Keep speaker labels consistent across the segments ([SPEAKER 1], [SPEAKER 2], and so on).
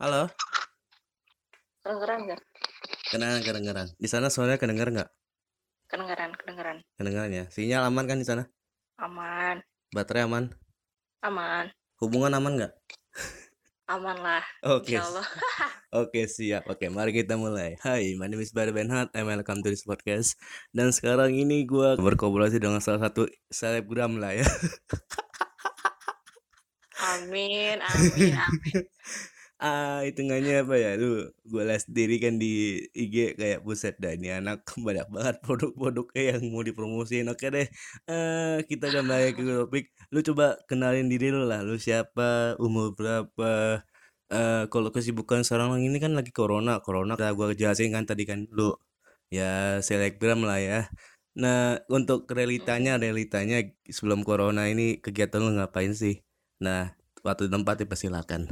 [SPEAKER 1] Halo?
[SPEAKER 2] Kedengeran nggak?
[SPEAKER 1] Kedengeran, kedengeran. Di sana suaranya kedengeran nggak?
[SPEAKER 2] Kedengeran, kedengeran.
[SPEAKER 1] Kedengeran ya. Sinyal aman kan di sana?
[SPEAKER 2] Aman,
[SPEAKER 1] Baterai aman?
[SPEAKER 2] aman,
[SPEAKER 1] Hubungan aman nggak?
[SPEAKER 2] aman lah.
[SPEAKER 1] Oke,
[SPEAKER 2] Allah.
[SPEAKER 1] oke siap. Oke, mari kita mulai. Hai, my name is Barry Benhat. I'm welcome to this podcast. Dan sekarang ini gua berkolaborasi dengan salah satu selebgram lah ya.
[SPEAKER 2] Amin, amin, amin.
[SPEAKER 1] Ah, hitungannya apa ya? Lu gue lihat sendiri kan di IG kayak buset dah ini anak banyak banget produk-produknya yang mau dipromosiin. Oke deh. Eh, kita kembali ke topik. Lu coba kenalin diri lu lah. Lu siapa? Umur berapa? Eh, kalau kesibukan sekarang ini kan lagi corona. Corona udah gua jelasin kan tadi kan lu ya selebgram lah ya. Nah, untuk realitanya, realitanya sebelum corona ini kegiatan lu ngapain sih? Nah, waktu tempat dipersilakan.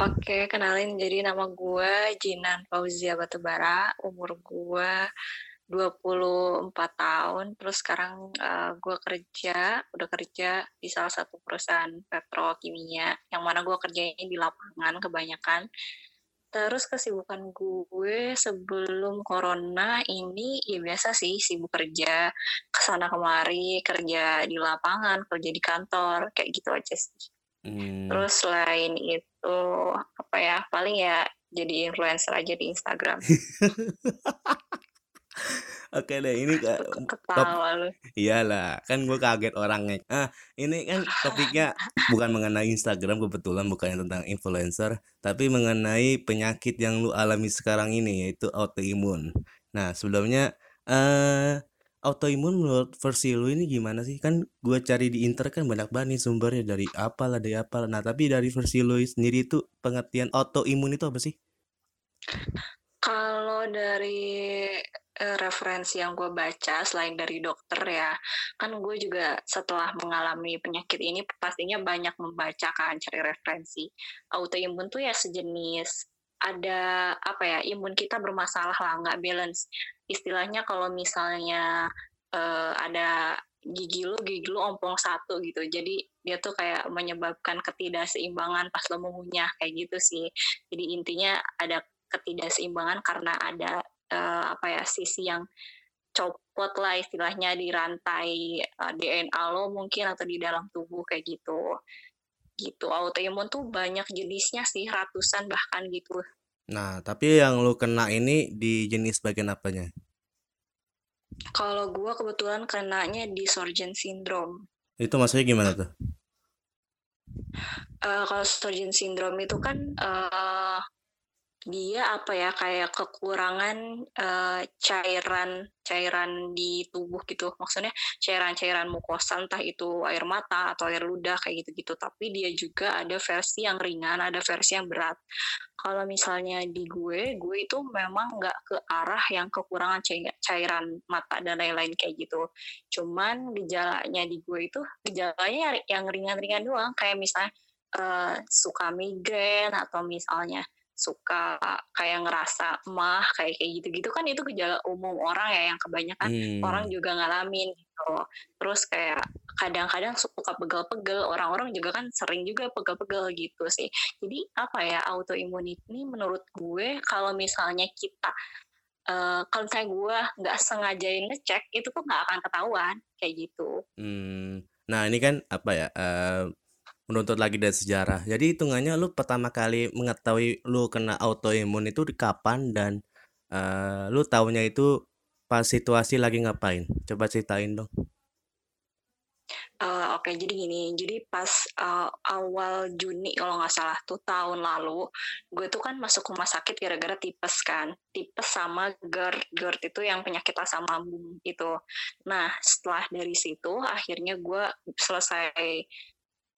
[SPEAKER 2] Oke, kenalin. Jadi nama gue Jinan Fauzia Batubara. Umur gue 24 tahun. Terus sekarang uh, gue kerja, udah kerja di salah satu perusahaan petrokimia. Yang mana gue kerjanya di lapangan kebanyakan. Terus kesibukan gue sebelum corona ini ya biasa sih sibuk kerja ke sana kemari kerja di lapangan kerja di kantor kayak gitu aja sih.
[SPEAKER 1] Hmm.
[SPEAKER 2] Terus selain itu apa ya paling ya jadi influencer aja di Instagram.
[SPEAKER 1] Oke deh, ini kak top
[SPEAKER 2] Ketawa
[SPEAKER 1] iyalah, kan gue kaget orangnya. Ah, ini kan topiknya bukan mengenai Instagram kebetulan bukan tentang influencer, tapi mengenai penyakit yang lu alami sekarang ini yaitu autoimun. Nah, sebelumnya eh autoimun menurut versi lu ini gimana sih? Kan gue cari di internet kan banyak banget nih sumbernya dari apalah dari apalah. Nah, tapi dari versi lu sendiri itu pengertian autoimun itu apa sih?
[SPEAKER 2] Kalau dari eh, referensi yang gue baca selain dari dokter ya, kan gue juga setelah mengalami penyakit ini pastinya banyak membaca kan cari referensi. Autoimun tuh ya sejenis ada apa ya imun kita bermasalah lah nggak balance. Istilahnya kalau misalnya eh, ada gigi lu gigi lu ompong satu gitu. Jadi dia tuh kayak menyebabkan ketidakseimbangan pas lo mengunyah kayak gitu sih. Jadi intinya ada ketidakseimbangan karena ada uh, apa ya sisi yang copot lah istilahnya di rantai uh, DNA lo mungkin atau di dalam tubuh kayak gitu gitu autoimun tuh banyak jenisnya sih ratusan bahkan gitu
[SPEAKER 1] Nah, tapi yang lu kena ini di jenis bagian apanya?
[SPEAKER 2] kalau gue kebetulan kenanya di Sorgen syndrome
[SPEAKER 1] Itu maksudnya gimana tuh?
[SPEAKER 2] uh, kalau Sturgeon syndrome itu kan uh, dia apa ya kayak kekurangan uh, cairan cairan di tubuh gitu. Maksudnya cairan-cairan mukosa entah itu air mata atau air ludah kayak gitu-gitu. Tapi dia juga ada versi yang ringan ada versi yang berat. Kalau misalnya di gue gue itu memang nggak ke arah yang kekurangan cairan mata dan lain-lain kayak gitu. Cuman gejalanya di gue itu gejalanya yang ringan-ringan doang. Kayak misalnya uh, suka migrain atau misalnya suka kayak ngerasa mah kayak kayak gitu-gitu kan itu gejala umum orang ya yang kebanyakan
[SPEAKER 1] Hmm.
[SPEAKER 2] orang juga ngalamin gitu. Terus kayak kadang-kadang suka pegel-pegel, orang-orang juga kan sering juga pegel-pegel gitu sih. Jadi apa ya autoimun ini menurut gue kalau misalnya kita uh, kalau misalnya gue nggak sengajain ngecek itu tuh nggak akan ketahuan kayak gitu.
[SPEAKER 1] Hmm. Nah, ini kan apa ya? eh, menuntut lagi dari sejarah. Jadi hitungannya lu pertama kali mengetahui lu kena autoimun itu di kapan dan eh, lu taunya itu pas situasi lagi ngapain? Coba ceritain dong.
[SPEAKER 2] Uh, Oke, jadi gini, jadi pas uh, awal Juni kalau nggak salah tuh tahun lalu, gue tuh kan masuk rumah sakit gara-gara tipes kan, tipes sama GERD, GERD itu yang penyakit asam lambung itu. Nah, setelah dari situ akhirnya gue selesai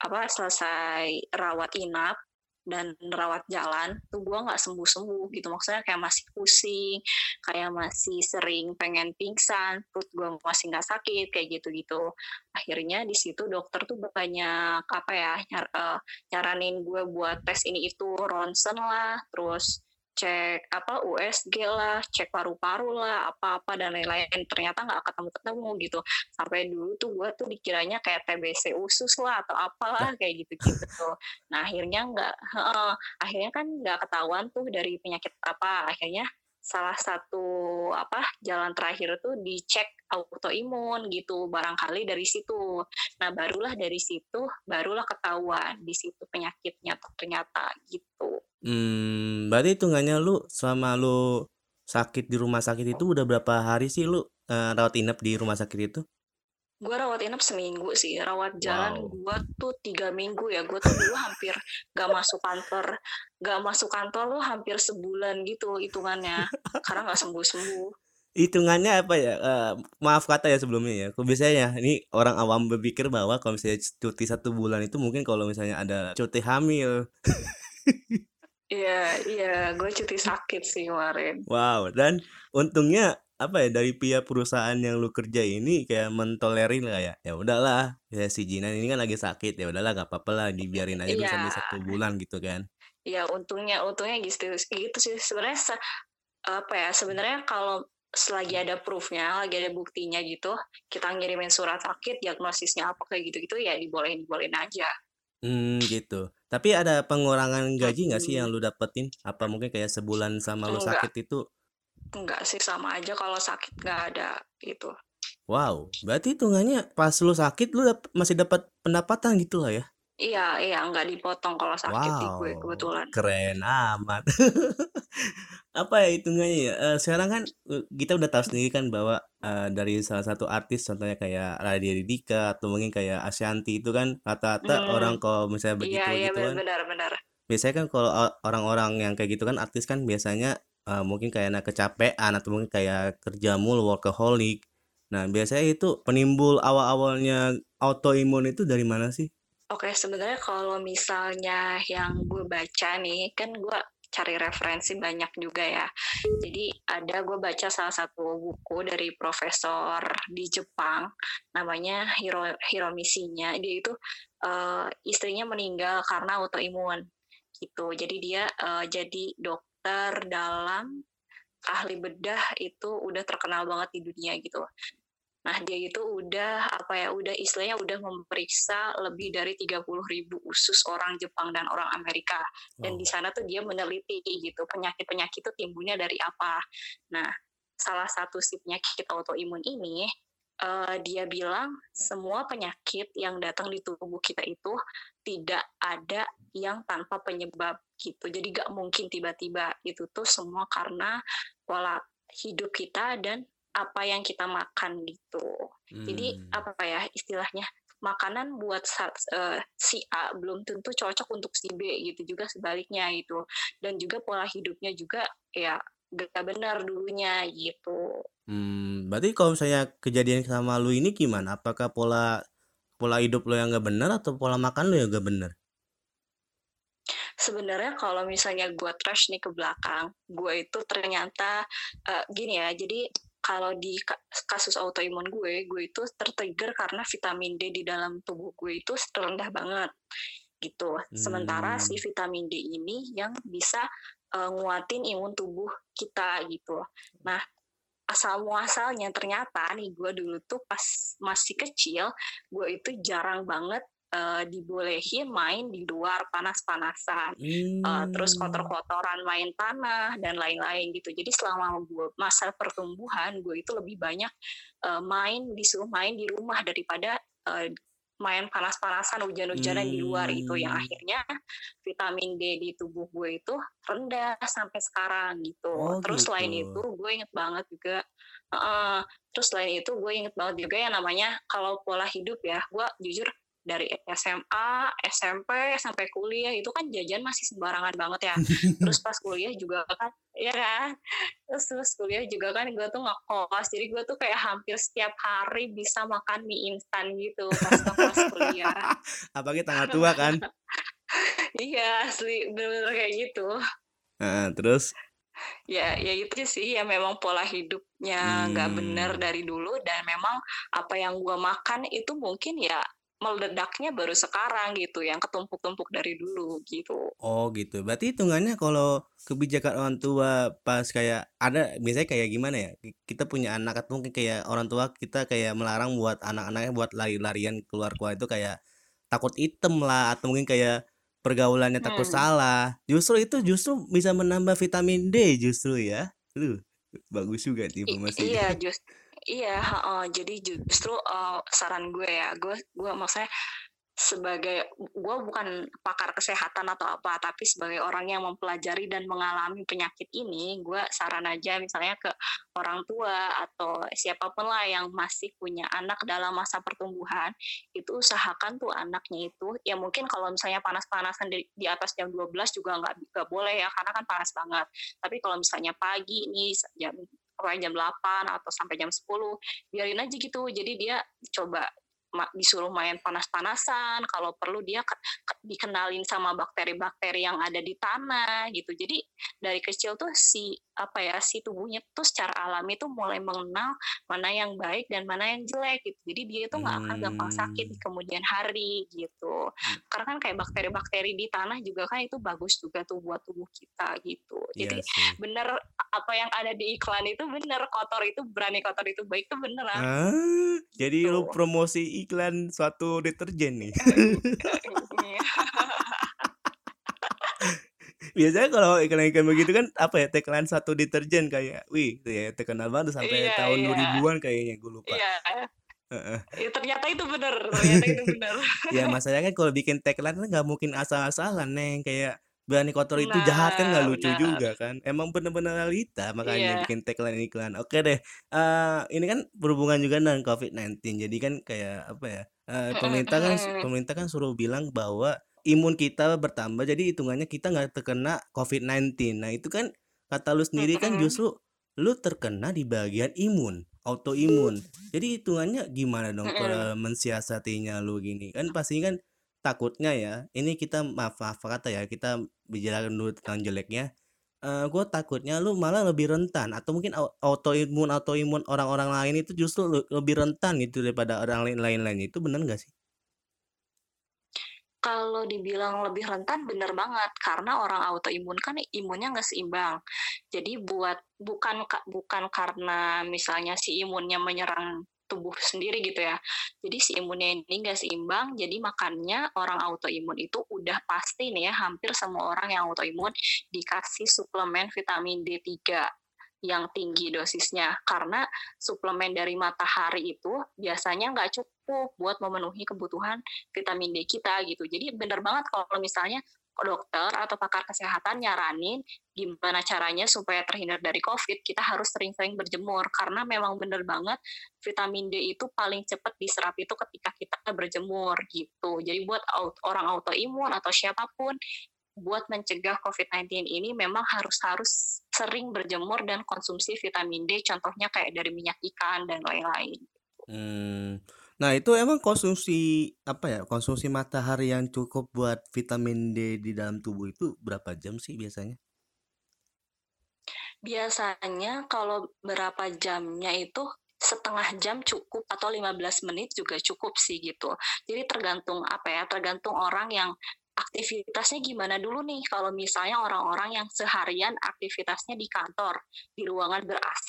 [SPEAKER 2] apa selesai rawat inap dan rawat jalan tuh gue nggak sembuh sembuh gitu. Maksudnya kayak masih pusing kayak masih sering pengen pingsan perut gue masih nggak sakit kayak gitu gitu akhirnya di situ dokter tuh banyak apa ya nyar, uh, nyaranin gue buat tes ini itu ronsen lah terus cek apa USG lah, cek paru-paru lah, apa-apa dan lain-lain. Ternyata nggak ketemu-ketemu gitu. Sampai dulu tuh gue tuh dikiranya kayak TBC usus lah atau apalah kayak gitu-gitu tuh. Nah akhirnya nggak, uh, akhirnya kan nggak ketahuan tuh dari penyakit apa. Akhirnya salah satu apa jalan terakhir tuh dicek autoimun gitu barangkali dari situ. Nah barulah dari situ barulah ketahuan di situ penyakitnya ternyata gitu.
[SPEAKER 1] Hmm berarti hitungannya lu selama lu sakit di rumah sakit itu udah berapa hari sih lu uh, rawat inap di rumah sakit itu
[SPEAKER 2] gue rawat inap seminggu sih rawat jalan wow. gue tuh tiga minggu ya. Gue tuh dulu hampir gak masuk kantor gak masuk kantor lo hampir sebulan gitu hitungannya. Karena gak sembuh sembuh
[SPEAKER 1] hitungannya apa ya? Uh, maaf kata ya sebelumnya ya. Kok biasanya ini orang awam berpikir bahwa kalau misalnya cuti satu bulan itu mungkin kalau misalnya ada cuti hamil.
[SPEAKER 2] Iya, iya, gue cuti sakit sih kemarin.
[SPEAKER 1] Wow, dan untungnya apa ya dari pihak perusahaan yang lu kerja ini kayak mentolerin lah ya? Ya udahlah ya si Jinan ini kan lagi sakit ya udahlah gak apa-apa lah dibiarin aja bisa sampai satu bulan gitu kan.
[SPEAKER 2] Ya untungnya untungnya gitu gitu sih. Sebenarnya se, apa ya sebenarnya kalau selagi ada proofnya lagi ada buktinya gitu kita ngirimin surat sakit diagnosisnya apa kayak gitu gitu ya dibolehin dibolehin aja.
[SPEAKER 1] Hmm gitu. Tapi ada pengurangan gaji nggak sih yang lu dapetin? Apa mungkin kayak sebulan sama lu sakit itu
[SPEAKER 2] Enggak sih sama aja kalau sakit nggak ada gitu.
[SPEAKER 1] Wow, berarti hitungannya pas lu sakit lu dap masih dapat pendapatan gitu lah ya?
[SPEAKER 2] Iya, iya nggak dipotong kalau sakit wow, di gue kebetulan.
[SPEAKER 1] Keren amat. Apa ya hitungannya ya? Uh, sekarang kan uh, kita udah tahu sendiri kan bahwa uh, dari salah satu artis contohnya kayak Raditya Dika atau mungkin kayak Ashanti itu kan rata-rata hmm. orang kalau misalnya begitu
[SPEAKER 2] iya, iya,
[SPEAKER 1] gitu
[SPEAKER 2] kan. benar, benar.
[SPEAKER 1] Biasanya kan kalau orang-orang yang kayak gitu kan artis kan biasanya uh, mungkin kayak anak kecapean atau mungkin kayak kerja mulu workaholic. Nah, biasanya itu penimbul awal-awalnya autoimun itu dari mana sih?
[SPEAKER 2] Oke, sebenarnya kalau misalnya yang gue baca nih, kan gue cari referensi banyak juga ya. Jadi ada gue baca salah satu buku dari profesor di Jepang, namanya Hiro Hiromisinya. Dia itu uh, istrinya meninggal karena autoimun gitu. Jadi dia uh, jadi dok dokter dalam ahli bedah itu udah terkenal banget di dunia gitu. Nah dia itu udah apa ya udah istilahnya udah memeriksa lebih dari 30 ribu usus orang Jepang dan orang Amerika dan di sana tuh dia meneliti gitu penyakit-penyakit itu timbulnya dari apa. Nah salah satu si penyakit autoimun ini uh, dia bilang semua penyakit yang datang di tubuh kita itu tidak ada yang tanpa penyebab gitu. Jadi gak mungkin tiba-tiba itu tuh semua karena pola hidup kita dan apa yang kita makan gitu. Hmm. Jadi apa ya istilahnya makanan buat uh, si A belum tentu cocok untuk si B gitu juga sebaliknya gitu. Dan juga pola hidupnya juga ya gak benar dulunya gitu.
[SPEAKER 1] Hmm, berarti kalau misalnya kejadian sama lu ini gimana? Apakah pola pola hidup lo yang gak benar atau pola makan lo yang gak benar?
[SPEAKER 2] Sebenarnya kalau misalnya gue trash nih ke belakang, gue itu ternyata uh, gini ya. Jadi kalau di kasus autoimun gue, gue itu tertrigger karena vitamin D di dalam tubuh gue itu rendah banget gitu. Sementara si hmm. vitamin D ini yang bisa uh, nguatin imun tubuh kita gitu. Nah, asal muasalnya ternyata nih gue dulu tuh pas masih kecil gue itu jarang banget uh, dibolehin main di luar panas-panasan hmm. uh, terus kotor-kotoran main tanah dan lain-lain gitu jadi selama gue masa pertumbuhan gue itu lebih banyak uh, main disuruh main di rumah daripada uh, main panas-panasan hujan-hujanan hmm. di luar itu yang hmm. akhirnya vitamin D di tubuh gue itu rendah sampai sekarang gitu. Oh, terus gitu. selain itu gue inget banget juga uh, terus selain itu gue inget banget juga yang namanya kalau pola hidup ya gue jujur dari SMA, SMP sampai kuliah itu kan jajan masih sembarangan banget ya. Terus pas kuliah juga kan, ya kan. Terus terus kuliah juga kan gue tuh ngekos, jadi gue tuh kayak hampir setiap hari bisa makan mie instan gitu pas kelas kuliah.
[SPEAKER 1] Apalagi tanggal tua kan?
[SPEAKER 2] iya asli bener-bener kayak gitu.
[SPEAKER 1] Nah, terus?
[SPEAKER 2] Ya, ya itu sih ya memang pola hidupnya nggak hmm. bener dari dulu dan memang apa yang gue makan itu mungkin ya meledaknya baru sekarang gitu, yang ketumpuk-tumpuk dari dulu gitu.
[SPEAKER 1] Oh gitu. Berarti hitungannya kalau kebijakan orang tua pas kayak ada biasanya kayak gimana ya? Kita punya anak atau mungkin kayak orang tua kita kayak melarang buat anak-anaknya buat lari-larian keluar keluar itu kayak takut item lah atau mungkin kayak pergaulannya takut
[SPEAKER 2] Hmm.
[SPEAKER 1] salah. Justru itu justru bisa menambah vitamin D justru ya. Lu bagus juga nih
[SPEAKER 2] I-
[SPEAKER 1] informasinya.
[SPEAKER 2] iya, just iya, heeh. Jadi justru eh, saran gue ya, gue gue maksudnya sebagai gue bukan pakar kesehatan atau apa, tapi sebagai orang yang mempelajari dan mengalami penyakit ini, gue saran aja misalnya ke orang tua atau siapa pun lah yang masih punya anak dalam masa pertumbuhan, itu usahakan tuh anaknya itu, ya mungkin kalau misalnya panas-panasan di, di atas jam 12 juga nggak boleh ya, karena kan panas banget. Tapi kalau misalnya pagi nih jam apa jam 8 atau sampai jam 10 biarin aja gitu. Jadi dia coba disuruh main panas-panasan kalau perlu dia ke- ke- dikenalin sama bakteri-bakteri yang ada di tanah gitu. Jadi dari kecil tuh si apa ya si tubuhnya tuh secara alami tuh mulai mengenal mana yang baik dan mana yang jelek gitu. Jadi dia itu nggak akan gampang sakit di
[SPEAKER 1] Hmm.
[SPEAKER 2] kemudian hari gitu. Karena kan kayak bakteri-bakteri di tanah juga kan itu bagus juga tuh buat tubuh kita gitu.
[SPEAKER 1] Iya
[SPEAKER 2] jadi
[SPEAKER 1] sih.
[SPEAKER 2] bener apa yang ada di iklan itu bener kotor itu berani kotor itu baik itu beneran.
[SPEAKER 1] Ah, jadi lu
[SPEAKER 2] tuh
[SPEAKER 1] promosi iklan suatu deterjen nih. Biasanya kalau iklan-iklan begitu kan apa ya tagline satu deterjen kayak, wih itu ya terkenal banget sampai
[SPEAKER 2] iya
[SPEAKER 1] tahun
[SPEAKER 2] iya
[SPEAKER 1] 2000-an kayaknya gue lupa.
[SPEAKER 2] iya
[SPEAKER 1] Heeh.
[SPEAKER 2] Ya, ternyata itu ternyata itu bener
[SPEAKER 1] Ya masalahnya kan kalau bikin tagline kan nggak mungkin asal-asalan neng kayak berani kotor itu jahat kan nggak
[SPEAKER 2] nah
[SPEAKER 1] lucu
[SPEAKER 2] benar
[SPEAKER 1] juga kan. Emang bener-bener realita makanya
[SPEAKER 2] iya
[SPEAKER 1] bikin tagline iklan. Oke deh. eh ini kan berhubungan juga dengan COVID-19. Jadi kan kayak apa ya? eh, pemerintah kan pemerintah kan suruh bilang bahwa imun kita bertambah jadi hitungannya kita nggak terkena COVID-19. Nah, itu kan kata lu sendiri kan justru lu terkena di bagian imun, autoimun. Jadi hitungannya gimana dong cara mensiasatinya lu gini? Kan pasti kan takutnya ya. Ini kita maaf maaf kata ya, kita bicarakan dulu tentang jeleknya. Eh gue takutnya lu malah lebih rentan atau mungkin au- autoimun autoimun orang-orang lain itu justru le- lebih rentan gitu daripada orang lain lain lain itu bener gak sih?
[SPEAKER 2] Kalau dibilang lebih rentan bener banget. Karena orang autoimun kan imunnya nggak seimbang. Jadi buat bukan ka- bukan karena misalnya si imunnya menyerang tubuh sendiri gitu ya. Jadi si imunnya ini nggak seimbang jadi makanya orang autoimun itu udah pasti nih ya hampir semua orang yang autoimun dikasih suplemen vitamin D3 yang tinggi dosisnya karena suplemen dari matahari itu biasanya nggak cukup buat memenuhi kebutuhan vitamin D kita gitu. Jadi bener banget kalau misalnya dokter atau pakar kesehatan nyaranin gimana caranya supaya terhindar dari COVID, kita harus sering-sering berjemur karena memang bener banget vitamin D itu paling cepat diserap itu ketika kita berjemur gitu. Jadi buat orang autoimun atau siapa pun buat mencegah COVID-19 ini memang harus harus sering berjemur dan konsumsi vitamin D, contohnya kayak dari minyak ikan dan lain-lain.
[SPEAKER 1] Hmm. Nah, itu emang konsumsi apa ya? Konsumsi matahari yang cukup buat vitamin D di dalam tubuh itu berapa jam sih biasanya?
[SPEAKER 2] Biasanya kalau berapa jamnya itu setengah jam cukup atau 15 menit juga cukup sih gitu. Jadi tergantung apa ya, tergantung orang yang aktivitasnya gimana dulu nih. Kalau misalnya orang-orang yang seharian aktivitasnya di kantor, di ruangan ber-AC,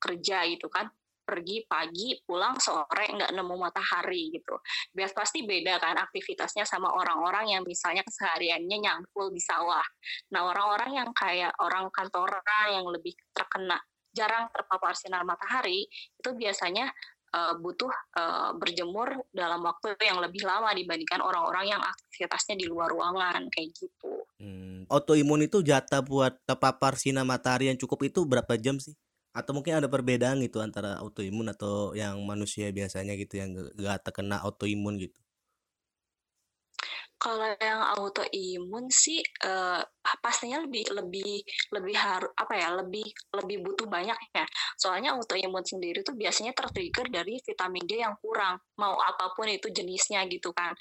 [SPEAKER 2] kerja gitu kan, pergi pagi, pulang sore, nggak nemu matahari gitu. Bias pasti beda kan aktivitasnya sama orang-orang yang misalnya kesehariannya nyangkul di sawah. Nah, orang-orang yang kayak orang kantoran yang lebih terkena jarang terpapar sinar matahari itu biasanya uh, butuh uh, berjemur dalam waktu yang lebih lama dibandingkan orang-orang yang aktivitasnya di luar ruangan kayak gitu.
[SPEAKER 1] Hmm. Autoimun itu jatah buat terpapar sinar matahari yang cukup itu berapa jam sih? Atau mungkin ada perbedaan gitu antara autoimun atau yang manusia biasanya gitu yang gak- terkena autoimun gitu.
[SPEAKER 2] Kalau yang autoimun sih eh, pastinya lebih lebih lebih harus apa ya lebih lebih butuh banyak ya. Soalnya autoimun sendiri tuh biasanya tertrigger dari vitamin D yang kurang. Mau apa pun itu jenisnya gitu kan.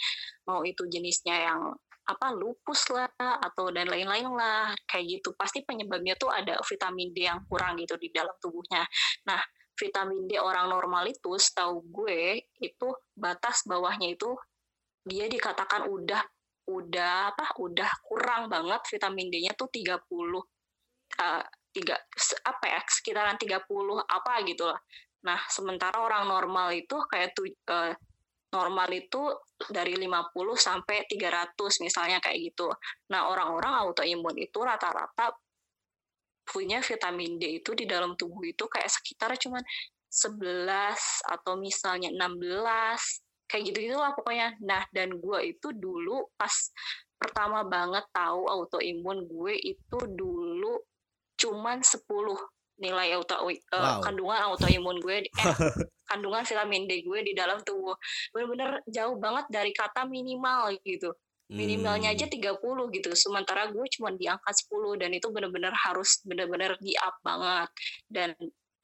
[SPEAKER 2] Mau itu jenisnya yang apa lupus lah atau dan lain-lain lah kayak gitu. Pasti penyebabnya tuh ada vitamin D yang kurang gitu di dalam tubuhnya. Nah, vitamin D orang normal itu setahu gue itu batas bawahnya itu dia dikatakan udah udah apa udah kurang banget vitamin D-nya tuh 30 uh, tiga apa ya sekitaran 30 apa gitu lah. Nah, sementara orang normal itu kayak tuh uh, normal itu dari 50 sampai 300 misalnya kayak gitu. Nah, orang-orang autoimun itu rata-rata punya vitamin D itu di dalam tubuh itu kayak sekitar cuman 11 atau misalnya 16 kayak gitu lah pokoknya. Nah, dan gue itu dulu pas pertama banget tahu autoimun gue itu dulu cuman 10 nilai auto uh, wow. kandungan autoimun gue eh, kandungan vitamin D gue di dalam tubuh bener-bener jauh banget dari kata minimal gitu minimalnya aja 30 hmm. gitu sementara gue cuma di angka 10 dan itu bener-bener harus bener-bener di up banget dan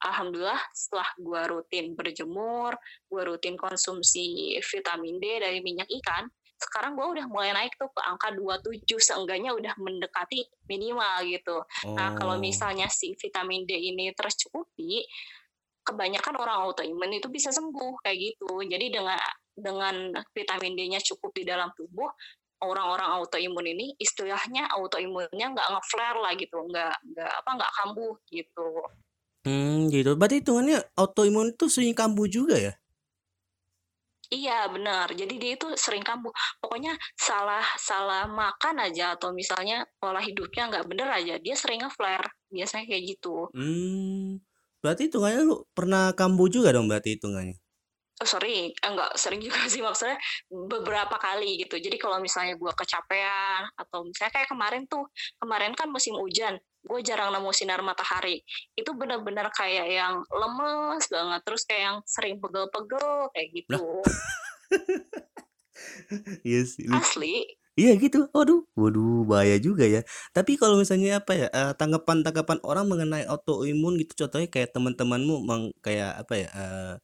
[SPEAKER 2] alhamdulillah setelah gue rutin berjemur gue rutin konsumsi vitamin D dari minyak ikan sekarang gue udah mulai naik tuh ke angka 27 seenggaknya udah mendekati minimal gitu. Oh. Nah kalau oh. misalnya si vitamin D ini tercukupi, kebanyakan orang autoimun itu bisa sembuh kayak gitu. Jadi dengan dengan vitamin D-nya cukup di dalam tubuh, orang-orang autoimun ini istilahnya autoimunnya nggak ngeflare lah gitu, nggak nggak apa nggak kambuh gitu.
[SPEAKER 1] Hmm gitu. Berarti hitungannya autoimun itu sering kambuh juga ya?
[SPEAKER 2] Iya benar. Jadi dia itu sering kambuh. Pokoknya salah salah makan aja atau misalnya pola hidupnya nggak bener aja, dia sering nge-flare. Biasanya kayak gitu.
[SPEAKER 1] Hmm. Berarti hitungannya lu pernah kambuh juga dong berarti hitungannya?
[SPEAKER 2] Oh, sering, enggak eh, sering juga sih. Maksudnya beberapa kali gitu. Jadi kalau misalnya gue kecapean atau misalnya kayak kemarin tuh, kemarin kan musim hujan, gue jarang nemu sinar matahari. Itu benar-benar kayak yang lemes banget. Terus kayak yang sering pegel-pegel kayak gitu.
[SPEAKER 1] Yes
[SPEAKER 2] iya asli.
[SPEAKER 1] Iya gitu, waduh, waduh bahaya juga ya. Tapi kalau misalnya apa ya uh, tanggapan-tanggapan orang mengenai autoimun gitu, contohnya kayak teman-temanmu meng, kayak apa ya uh,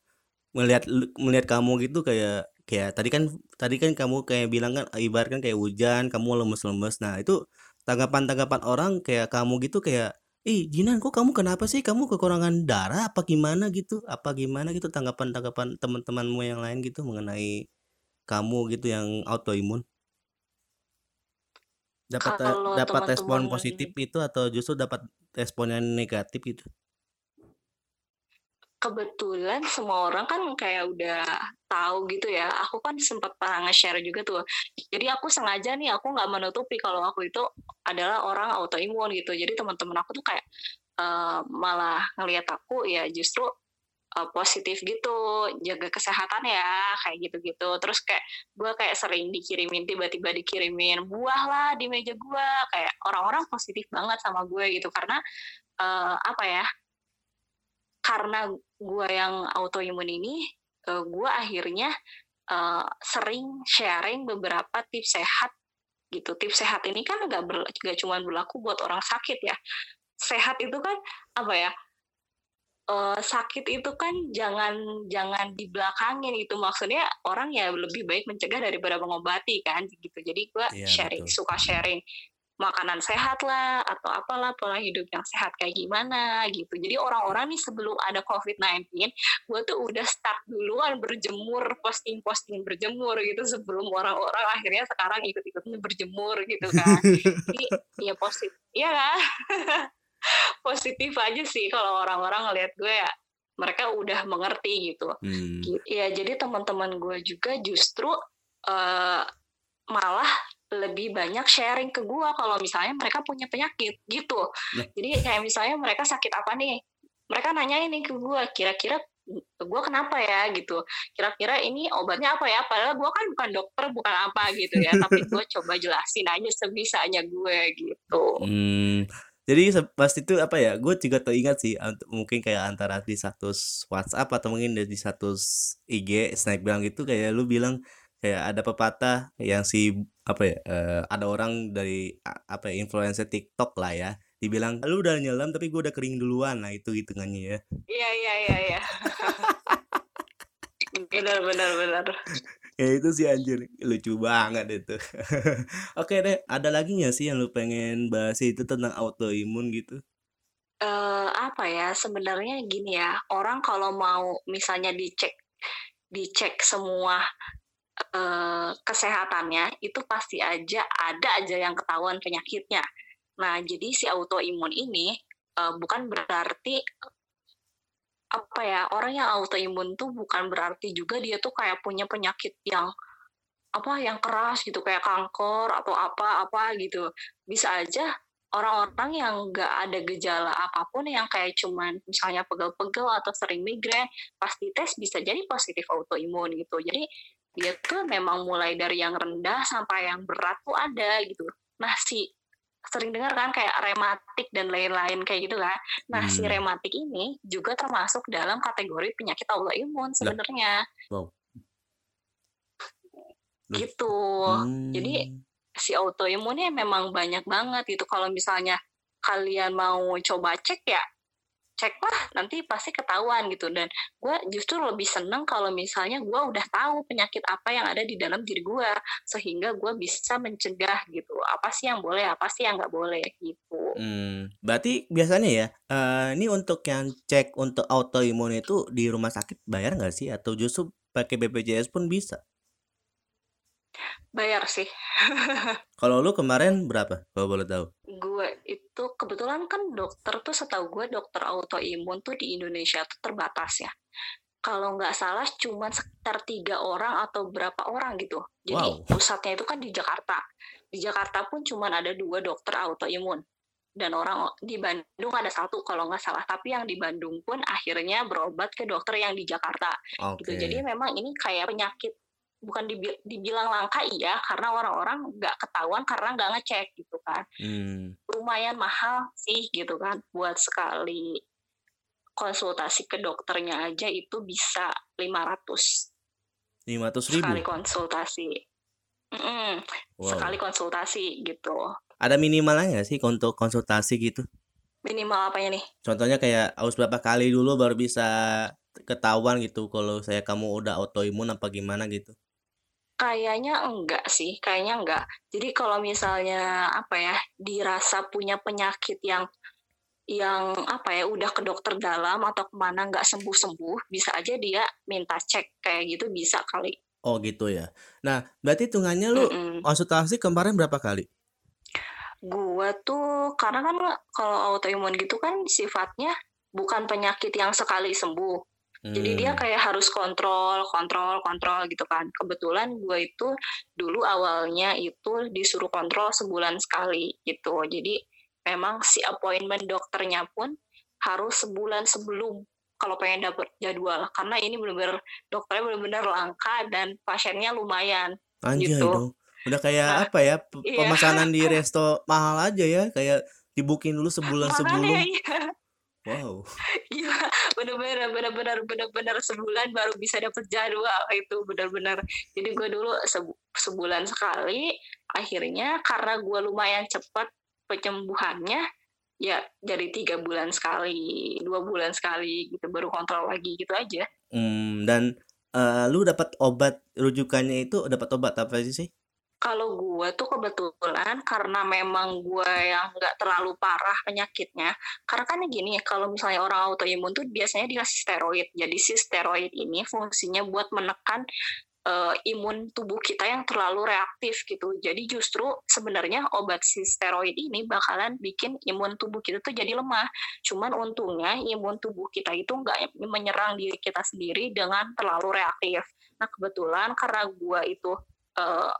[SPEAKER 1] melihat melihat kamu gitu kayak kayak tadi kan tadi kan kamu kayak bilang kan ibaratkan kayak hujan, kamu lemes-lemes. Nah itu tanggapan-tanggapan orang kayak kamu gitu kayak ih Jinan kok kamu kenapa sih? Kamu kekurangan darah? Apa gimana gitu? Apa gimana gitu? Tanggapan-tanggapan teman-temanmu yang lain gitu mengenai kamu gitu yang autoimun. Dapat dapat respon positif itu atau justru dapat respon yang negatif gitu
[SPEAKER 2] kebetulan semua orang kan kayak udah tahu gitu ya. Aku kan sempat pernah nge-share juga tuh. Jadi aku sengaja nih aku nggak menutupi kalau aku itu adalah orang autoimun gitu. Jadi teman-teman aku tuh kayak uh, malah ngelihat aku ya justru uh, positif gitu, jaga kesehatan ya, kayak gitu-gitu. Terus kayak gue kayak sering dikirimin tiba-tiba dikirimin buah lah di meja gue, kayak orang-orang positif banget sama gue gitu karena uh, apa ya? Karena gue yang autoimun ini, uh, eh, gue akhirnya uh, sering sharing beberapa tips sehat gitu. Tips sehat ini kan nggak ber, gak cuma berlaku buat orang sakit ya. Sehat itu kan apa ya? Uh, sakit itu kan jangan jangan dibelakangin itu maksudnya orang ya lebih baik mencegah daripada mengobati kan gitu jadi gue yeah, sharing betul. suka sharing makanan sehat lah atau apalah pola hidup yang sehat kayak gimana gitu. Jadi orang-orang nih sebelum ada COVID-19, gue tuh udah start duluan berjemur, posting-posting berjemur gitu sebelum orang-orang akhirnya sekarang ikut-ikutnya berjemur gitu kan. Jadi ya positif, iya kan? positif aja sih kalau orang-orang ngelihat gue ya mereka udah mengerti gitu. Hmm. Ya jadi teman-teman gue juga justru uh, malah lebih banyak sharing ke gue kalau misalnya mereka punya penyakit gitu. Ya. Jadi kayak misalnya mereka sakit apa nih? Mereka nanya ini ke gue, kira-kira gue kenapa ya gitu kira-kira ini obatnya apa ya padahal gue kan bukan dokter bukan apa gitu ya tapi gue coba jelasin aja sebisanya gue gitu
[SPEAKER 1] hmm, jadi pas itu apa ya gue juga teringat sih mungkin kayak antara di status WhatsApp atau mungkin di status IG snack bilang gitu kayak lu bilang kayak ada pepatah yang si apa ya uh, ada orang dari apa ya influencer TikTok lah ya dibilang lu udah nyelam tapi gue udah kering duluan. Nah itu hitungannya ya.
[SPEAKER 2] Iya iya iya iya. Benar benar benar.
[SPEAKER 1] Ya itu sih anjir. Lucu banget itu. Oke deh ada lagi nggak sih yang lu pengen bahas itu tentang autoimun gitu?
[SPEAKER 2] Uh, apa ya sebenarnya gini ya orang kalau mau misalnya dicek dicek semua uh, kesehatannya itu pasti aja ada aja yang ketahuan penyakitnya. Nah, jadi si autoimun ini uh, bukan berarti apa ya orang yang autoimun tuh bukan berarti juga dia tuh kayak punya penyakit yang apa yang keras gitu kayak kanker atau apa apa gitu bisa aja orang-orang yang nggak ada gejala apa pun yang kayak cuman misalnya pegel-pegel atau sering migrain pasti tes bisa jadi positif autoimun gitu jadi dia tuh memang mulai dari yang rendah sampai yang berat tuh ada gitu nah si sering dengar kan kayak rematik dan lain-lain kayak gitu kan nah hmm. si rematik ini juga termasuk dalam kategori penyakit autoimun sebenarnya wow. gitu hmm. jadi si autoimunnya memang banyak banget gitu. Kalau misalnya kalian mau coba cek ya ceklah nanti pasti ketahuan gitu dan gue justru lebih seneng kalau misalnya gue udah tahu penyakit apa yang ada di dalam diri gue sehingga gue bisa mencegah gitu apa sih yang boleh apa sih yang nggak boleh gitu.
[SPEAKER 1] Hmm, berarti biasanya ya uh, ini untuk yang cek untuk autoimun itu di rumah sakit bayar nggak sih atau justru pakai BPJS pun bisa?
[SPEAKER 2] Bayar sih.
[SPEAKER 1] Kalau lu kemarin berapa, kalau boleh tahu?
[SPEAKER 2] Gue itu kebetulan kan dokter tuh setahu gue dokter autoimun tuh di Indonesia tuh terbatas ya. Kalau nggak salah cuma sekitar tiga orang atau berapa orang gitu. Jadi wow. pusatnya itu kan di Jakarta. Di Jakarta pun cuma ada dua dokter autoimun dan orang di Bandung ada satu kalau nggak salah tapi yang di Bandung pun akhirnya berobat ke dokter yang di Jakarta okay. gitu jadi memang ini kayak penyakit bukan dibilang langka iya karena orang-orang nggak ketahuan karena nggak ngecek gitu kan. Hmm. lumayan mahal sih gitu kan buat sekali konsultasi ke dokternya aja itu bisa 500
[SPEAKER 1] 500 ribu?
[SPEAKER 2] Sekali konsultasi. Mm wow. sekali konsultasi gitu.
[SPEAKER 1] Ada minimalnya nggak sih untuk konsultasi gitu?
[SPEAKER 2] Minimal apanya nih?
[SPEAKER 1] Contohnya kayak harus berapa kali dulu baru bisa ketahuan gitu kalau saya kamu udah autoimun apa gimana gitu
[SPEAKER 2] Kayaknya enggak sih, kayaknya enggak. Jadi kalau misalnya apa ya, dirasa punya penyakit yang yang apa ya udah ke dokter dalam atau ke mana nggak sembuh sembuh bisa aja dia minta cek kayak gitu bisa kali
[SPEAKER 1] oh gitu ya nah berarti hitungannya lu mm -mm. konsultasi kemarin berapa kali
[SPEAKER 2] gua tuh karena kan kalau autoimun gitu kan sifatnya bukan penyakit yang sekali sembuh jadi dia hmm. kayak harus kontrol, kontrol, kontrol gitu kan. Kebetulan gue itu dulu awalnya itu disuruh kontrol sebulan sekali gitu. Jadi memang si appointment dokternya pun harus sebulan sebelum kalau pengen dapet jadwal karena ini benar-benar dokternya benar-benar langka dan pasiennya lumayan
[SPEAKER 1] Anjay gitu. dong. Udah kayak nah, apa ya iya. pemesanan iya. di resto mahal aja ya kayak dibukin dulu sebulan Makanya, sebelum. Iya. Wow.
[SPEAKER 2] Iya, benar-benar benar-benar benar-benar sebulan baru bisa dapat jadwal itu benar-benar. Jadi gue dulu sebulan sekali, akhirnya karena gue lumayan cepat penyembuhannya, ya dari tiga bulan sekali, dua bulan sekali gitu baru kontrol lagi gitu aja.
[SPEAKER 1] Hmm, dan uh, lu dapat obat rujukannya itu dapat obat apa sih sih?
[SPEAKER 2] Kalau gue tuh kebetulan karena memang gue yang nggak terlalu parah penyakitnya, karena kan gini, kalau misalnya orang autoimun tuh biasanya dikasih steroid. Jadi si steroid ini fungsinya buat menekan uh, imun tubuh kita yang terlalu reaktif gitu. Jadi justru sebenarnya obat si steroid ini bakalan bikin imun tubuh kita tuh jadi lemah. Cuman untungnya imun tubuh kita itu nggak menyerang diri kita sendiri dengan terlalu reaktif. Nah kebetulan karena gue itu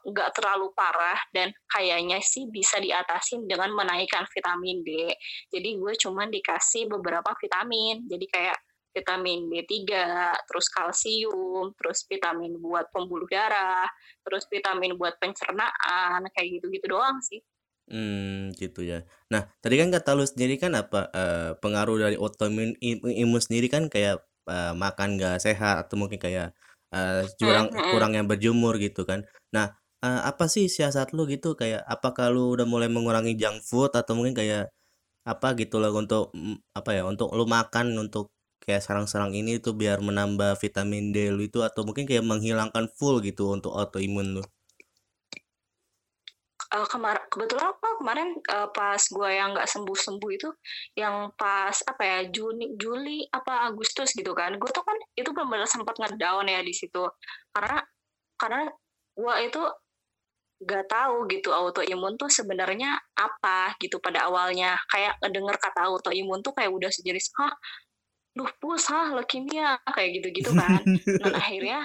[SPEAKER 2] nggak uh, terlalu parah dan kayaknya sih bisa diatasin dengan menaikkan vitamin D. Jadi gue cuman dikasih beberapa vitamin. Jadi kayak vitamin D3, terus kalsium, terus vitamin buat pembuluh darah, terus vitamin buat pencernaan, kayak gitu-gitu doang sih.
[SPEAKER 1] Hmm, gitu ya. Nah, tadi kan kata lu sendiri kan apa uh, pengaruh dari autoimun imun sendiri kan kayak uh, makan gak sehat atau mungkin kayak uh, kurang kurang yang berjemur gitu kan. Nah, uh, apa sih siasat lu gitu? Kayak apakah lu udah mulai mengurangi junk food atau mungkin kayak apa gitu loh untuk apa ya untuk lu makan untuk kayak sarang-sarang ini tuh biar menambah vitamin D lu itu atau mungkin kayak menghilangkan full gitu untuk autoimun lu
[SPEAKER 2] uh, kemar kebetulan apa kemarin uh, pas gue yang nggak sembuh sembuh itu yang pas apa ya Juni Juli apa Agustus gitu kan gue tuh kan itu benar-benar sempat ngedown ya di situ. Karena karena gue itu gak tahu gitu autoimun tuh sebenarnya apa gitu pada awalnya. Kayak ngedenger kata autoimun tuh kayak udah sejenis hah? Lupus hah leukemia kayak gitu-gitu kan. Dan akhirnya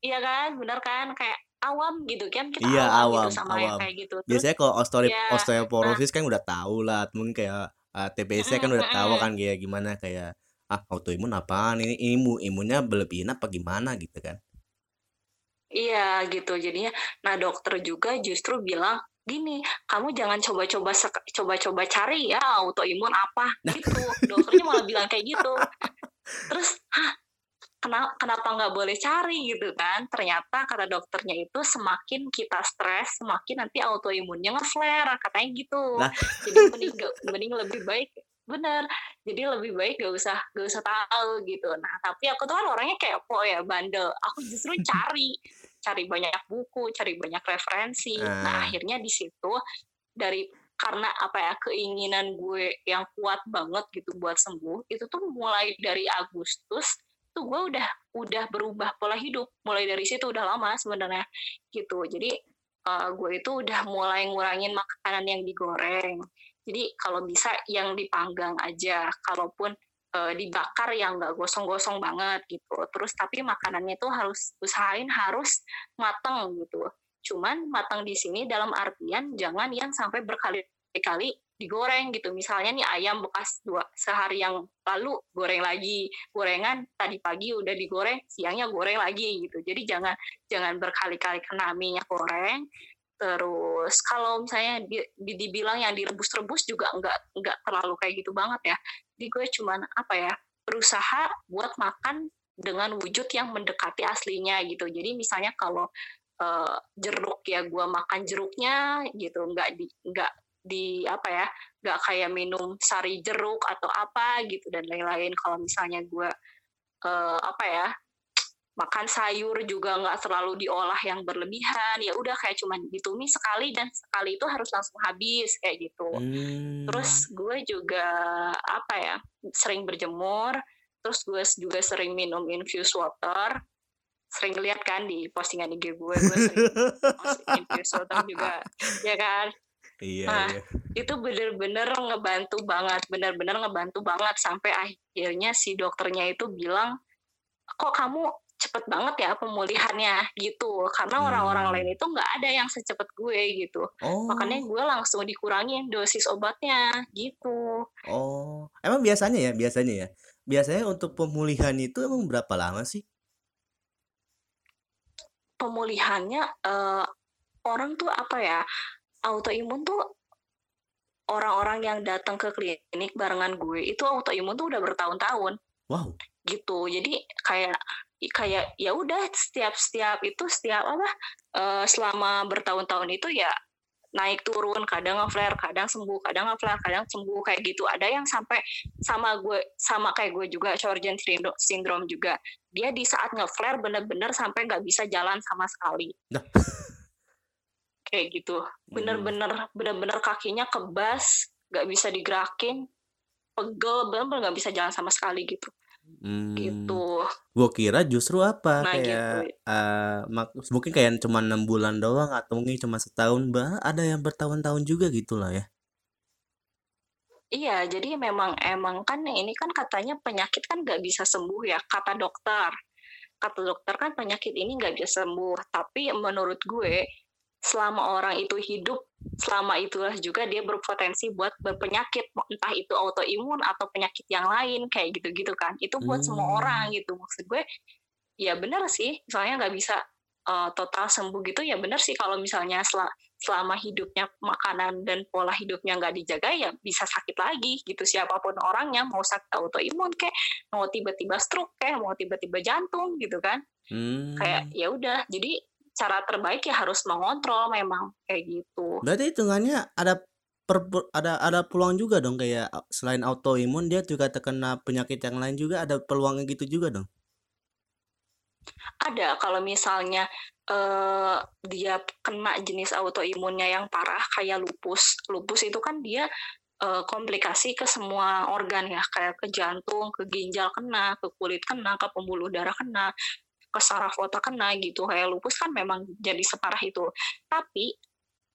[SPEAKER 2] iya kan benar kan? Kayak awam gitu kan kita
[SPEAKER 1] iya
[SPEAKER 2] awam,
[SPEAKER 1] awam
[SPEAKER 2] gitu sama yang
[SPEAKER 1] awam.
[SPEAKER 2] kayak gitu. Terus
[SPEAKER 1] biasanya kalau osteo
[SPEAKER 2] ya nah
[SPEAKER 1] osteoporosis kan udah tahu lah mungkin kayak uh, TBC kan udah tahu kan kayak gimana kayak ah autoimun apaan ini? Imun imunnya berlebihan apa gimana? Gitu kan.
[SPEAKER 2] Iya gitu. Jadinya. Nah dokter juga justru bilang gini, kamu jangan coba-coba coba-coba cari ya autoimun apa. Gitu. Dokternya malah bilang kayak gitu. Terus, hah, kenapa kenapa nggak boleh cari gitu kan? Ternyata kata dokternya itu semakin kita stres, semakin nanti autoimunnya nge-flare katanya gitu.
[SPEAKER 1] lah.
[SPEAKER 2] Jadi mending gak- mending lebih baik bener. Jadi lebih baik gak usah gak usah tahu gitu. Nah tapi aku tuh kan orangnya kepo ya bandel. Aku justru cari cari banyak buku cari banyak referensi. Nah
[SPEAKER 1] ah.
[SPEAKER 2] akhirnya di situ dari karena apa ya keinginan gue yang kuat banget gitu buat sembuh itu tuh mulai dari Agustus tuh gue udah udah berubah pola hidup. Mulai dari situ udah lama sebenarnya gitu. Jadi eh, gue itu udah mulai ngurangin makanan yang digoreng. Jadi kalau bisa yang dipanggang aja kalaupun eh, dibakar yang nggak gosong-gosong banget gitu. Terus tapi makanannya tuh harus usahain harus mateng gitu. Cuman matang di sini dalam artian jangan yang sampai berkali-kali digoreng gitu. Misalnya nih ayam bekas dua sehari yang lalu goreng lagi. Gorengan tadi pagi udah digoreng siangnya goreng lagi gitu. Jadi jangan jangan berkali-kali kena minyak goreng. Terus kalau misalnya di, di- dibilang yang direbus-rebus juga nggak nggak terlalu kayak gitu banget ya. Jadi gue cuman apa ya berusaha buat makan dengan wujud yang mendekati aslinya gitu. Jadi misalnya kalau eh, jeruk ya gue makan jeruknya gitu nggak di nggak di apa ya nggak kayak minum sari jeruk atau apa gitu dan lain-lain. Kalau misalnya gue eh, apa ya makan sayur juga nggak terlalu diolah yang berlebihan ya udah kayak cuman ditumis sekali dan sekali itu harus langsung habis kayak gitu. Terus
[SPEAKER 1] hmm
[SPEAKER 2] gue juga apa ya sering berjemur terus gue juga sering minum infused water. Sering lihat kan di postingan IG gue gue sering infused water juga ya kan
[SPEAKER 1] iya
[SPEAKER 2] nah
[SPEAKER 1] iya.
[SPEAKER 2] itu bener-bener ngebantu banget bener-bener ngebantu banget sampai akhirnya si dokternya itu bilang kok kamu cepet banget ya pemulihannya? Gitu. Karena orang-orang
[SPEAKER 1] hmm.
[SPEAKER 2] lain itu nggak ada yang secepat gue gitu. Makanya
[SPEAKER 1] oh.
[SPEAKER 2] gue langsung dikurangin dosis obatnya gitu.
[SPEAKER 1] Oh emang biasanya ya biasanya ya? Biasanya untuk pemulihan itu emang berapa lama sih?
[SPEAKER 2] Pemulihannya eh, orang tuh apa ya autoimun tuh orang-orang yang datang ke klinik barengan gue itu autoimun tuh udah bertahun-tahun.
[SPEAKER 1] Wow.
[SPEAKER 2] Gitu. Jadi kayak kayak ya udah setiap setiap itu setiap apa eh, selama bertahun-tahun itu ya naik turun kadang ngeflare kadang sembuh kadang ngeflare kadang sembuh kayak gitu. Ada yang sampai sama gue sama kayak gue juga Sjorgen syndro- syndrome juga. Dia di saat ngeflare bener-bener sampai nggak bisa jalan sama sekali.
[SPEAKER 1] Nah
[SPEAKER 2] kayak gitu. Bener-bener bener-bener kakinya kebas nggak bisa digerakin pegel bener-bener nggak bisa jalan sama sekali gitu.
[SPEAKER 1] Hmm,
[SPEAKER 2] gitu
[SPEAKER 1] gue kira justru apa?
[SPEAKER 2] Nah gitu.
[SPEAKER 1] kayak eh mak- mungkin kayak cuma enam bulan doang atau mungkin cuma setahun bah ada yang bertahun-tahun juga gitu lah ya.
[SPEAKER 2] Iya, jadi memang emang kan ini kan katanya penyakit kan nggak bisa sembuh ya, kata dokter. Kata dokter kan penyakit ini nggak bisa sembuh. Tapi menurut gue, selama orang itu hidup, selama itulah juga dia berpotensi buat berpenyakit, entah itu autoimun atau penyakit yang lain kayak gitu-gitu kan. Itu buat semua orang
[SPEAKER 1] hmm
[SPEAKER 2] gitu. Maksud gue, ya benar sih, soalnya nggak bisa eh, total sembuh gitu ya benar sih. Kalau misalnya sel- selama hidupnya makanan dan pola hidupnya nggak dijaga ya bisa sakit lagi gitu. Siapa pun orangnya mau sakit autoimun kayak mau tiba-tiba stroke kayak mau tiba-tiba jantung gitu kan. Kayak
[SPEAKER 1] hmm.
[SPEAKER 2] ya udah. Jadi cara terbaik ya harus mengontrol memang kayak gitu.
[SPEAKER 1] Berarti hitungannya ada per, ada ada peluang juga dong kayak uh, selain autoimun dia juga terkena penyakit yang lain juga? Ada peluangnya gitu juga dong?
[SPEAKER 2] Ada kalau misalnya eh, dia kena jenis autoimunnya yang parah kayak lupus. Lupus itu kan dia eh, komplikasi ke semua organ ya kayak ke jantung ke ginjal kena ke kulit kena ke pembuluh darah kena ke saraf otak kena gitu. Kayak lupus kan memang jadi separah itu. Tapi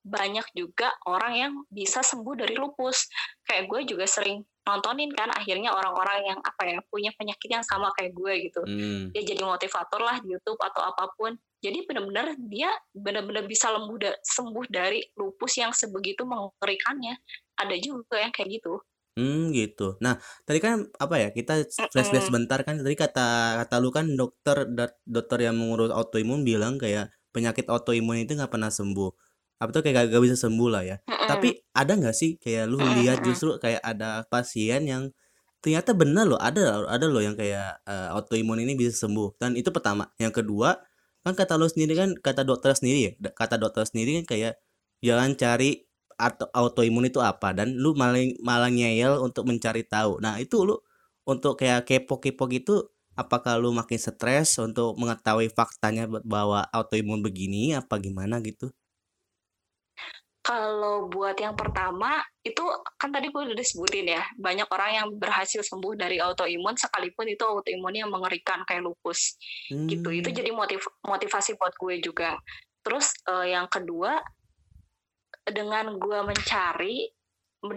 [SPEAKER 2] banyak juga orang yang bisa sembuh dari lupus. Kayak gue juga sering nontonin kan akhirnya orang-orang yang apa ya punya penyakit yang sama kayak gue gitu.
[SPEAKER 1] Hmm.
[SPEAKER 2] dia jadi motivator lah di YouTube atau apa pun. Jadi benar-benar dia benar-benar bisa lembuh da sembuh dari lupus yang sebegitu mengerikannya. Ada juga yang kayak gitu
[SPEAKER 1] Hmm, gitu. Nah, tadi kan apa ya? Kita flashback sebentar kan. Tadi kata kata lu kan dokter dokter yang mengurus autoimun bilang kayak penyakit autoimun itu nggak pernah sembuh. Apa tuh kayak gak, bisa sembuh lah ya. Tapi ada nggak sih kayak lu lihat justru kayak ada pasien yang ternyata benar loh, ada ada loh yang kayak uh, autoimun ini bisa sembuh. Dan itu pertama. Yang kedua, kan kata lu sendiri kan kata dokter sendiri ya, kata dokter sendiri kan kayak jangan cari atau autoimun itu apa dan lu malah malah ngeyel untuk mencari tahu. Nah, itu lu untuk kayak kepo-kepo gitu apakah lu makin stres untuk mengetahui faktanya bahwa autoimun begini apa gimana gitu?
[SPEAKER 2] Kalau buat yang pertama itu kan tadi gue udah disebutin ya banyak orang yang berhasil sembuh dari autoimun sekalipun itu autoimun yang mengerikan kayak lupus hmm. gitu itu hmm. jadi motiv motivasi buat gue juga terus uh, yang kedua dengan gue mencari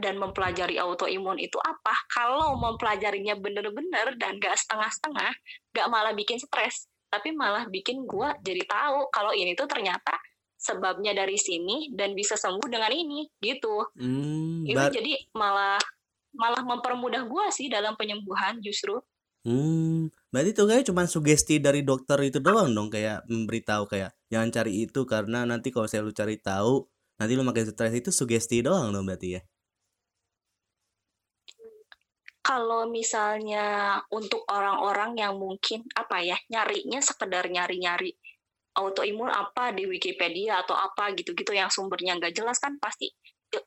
[SPEAKER 2] dan mempelajari autoimun itu apa? Kalau mempelajarinya bener-bener dan gak setengah-setengah gak malah bikin stres tapi malah bikin gue jadi tahu kalau ini tuh ternyata sebabnya dari sini dan bisa sembuh dengan ini gitu. Hmm, itu jadi malah malah mempermudah gue sih dalam penyembuhan justru.
[SPEAKER 1] Hmm, berarti tuh kayak cuma sugesti dari dokter itu doang dong kayak memberitahu kayak jangan cari itu karena nanti kalau saya lu cari tahu nanti lu makin stres itu sugesti doang dong berarti ya?
[SPEAKER 2] Kalau misalnya untuk orang-orang yang mungkin apa ya nyarinya sekedar nyari-nyari autoimun apa di Wikipedia atau apa gitu-gitu yang sumbernya nggak jelas kan pasti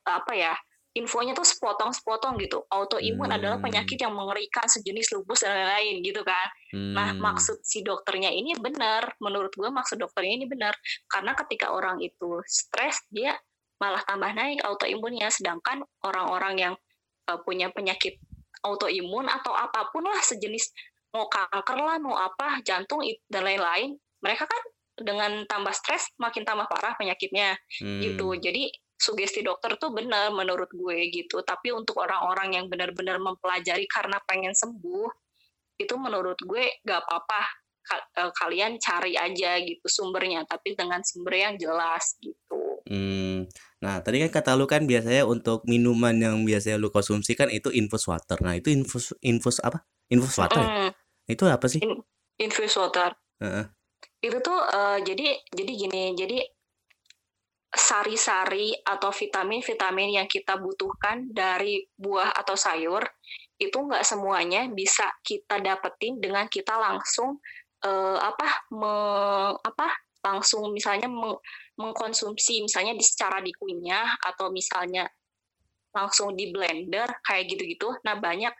[SPEAKER 2] apa ya infonya tuh sepotong-sepotong gitu. Autoimun hmm. adalah penyakit yang mengerikan sejenis lupus dan lain-lain gitu kan. Nah, hmm. Nah maksud si dokternya ini benar, menurut gue maksud dokternya ini benar karena ketika orang itu stres dia malah tambah naik autoimunnya, sedangkan orang-orang yang uh, punya penyakit autoimun atau apa pun lah sejenis mau kanker lah mau apa jantung dan lain-lain mereka kan dengan tambah stres makin tambah parah penyakitnya hmm. gitu jadi sugesti dokter tuh benar menurut gue gitu. Tapi untuk orang-orang yang benar-benar mempelajari karena pengen sembuh itu menurut gue gak apa-apa. Eh, kalian cari aja gitu sumbernya tapi dengan sumber yang jelas gitu.
[SPEAKER 1] Hmm. nah tadi kan kata lu kan biasanya untuk minuman yang biasanya lu konsumsi kan itu infus water. Nah itu infus infus apa? Infus water ya? itu apa sih? In,
[SPEAKER 2] infus water. Uh -uh. itu tuh uh, jadi jadi gini jadi sari-sari atau vitamin-vitamin yang kita butuhkan dari buah atau sayur itu nggak semuanya bisa kita dapetin dengan kita langsung uh, apa me, apa langsung misalnya meng, mengkonsumsi misalnya di secara dikunyah atau misalnya langsung di blender kayak gitu-gitu. Nah banyak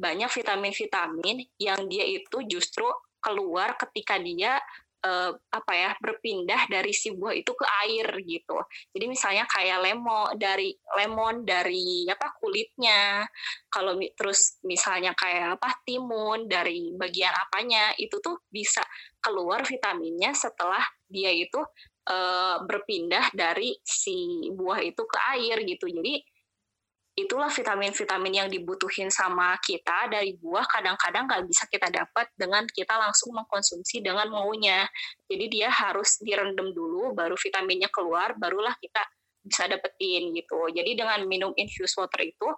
[SPEAKER 2] banyak vitamin-vitamin yang dia itu justru keluar ketika dia uh, apa ya berpindah dari si buah itu ke air gitu. Jadi misalnya kayak lemon dari lemon dari apa kulitnya. Kalau terus misalnya kayak apa timun dari bagian apanya itu tuh bisa keluar vitaminnya setelah dia itu uh, berpindah dari si buah itu ke air gitu. Jadi itulah vitamin-vitamin yang dibutuhin sama kita dari buah kadang-kadang nggak bisa kita dapat dengan kita langsung mengkonsumsi dengan maunya. Jadi dia harus direndam dulu, baru vitaminnya keluar, barulah kita bisa dapetin gitu. Jadi dengan minum infused water itu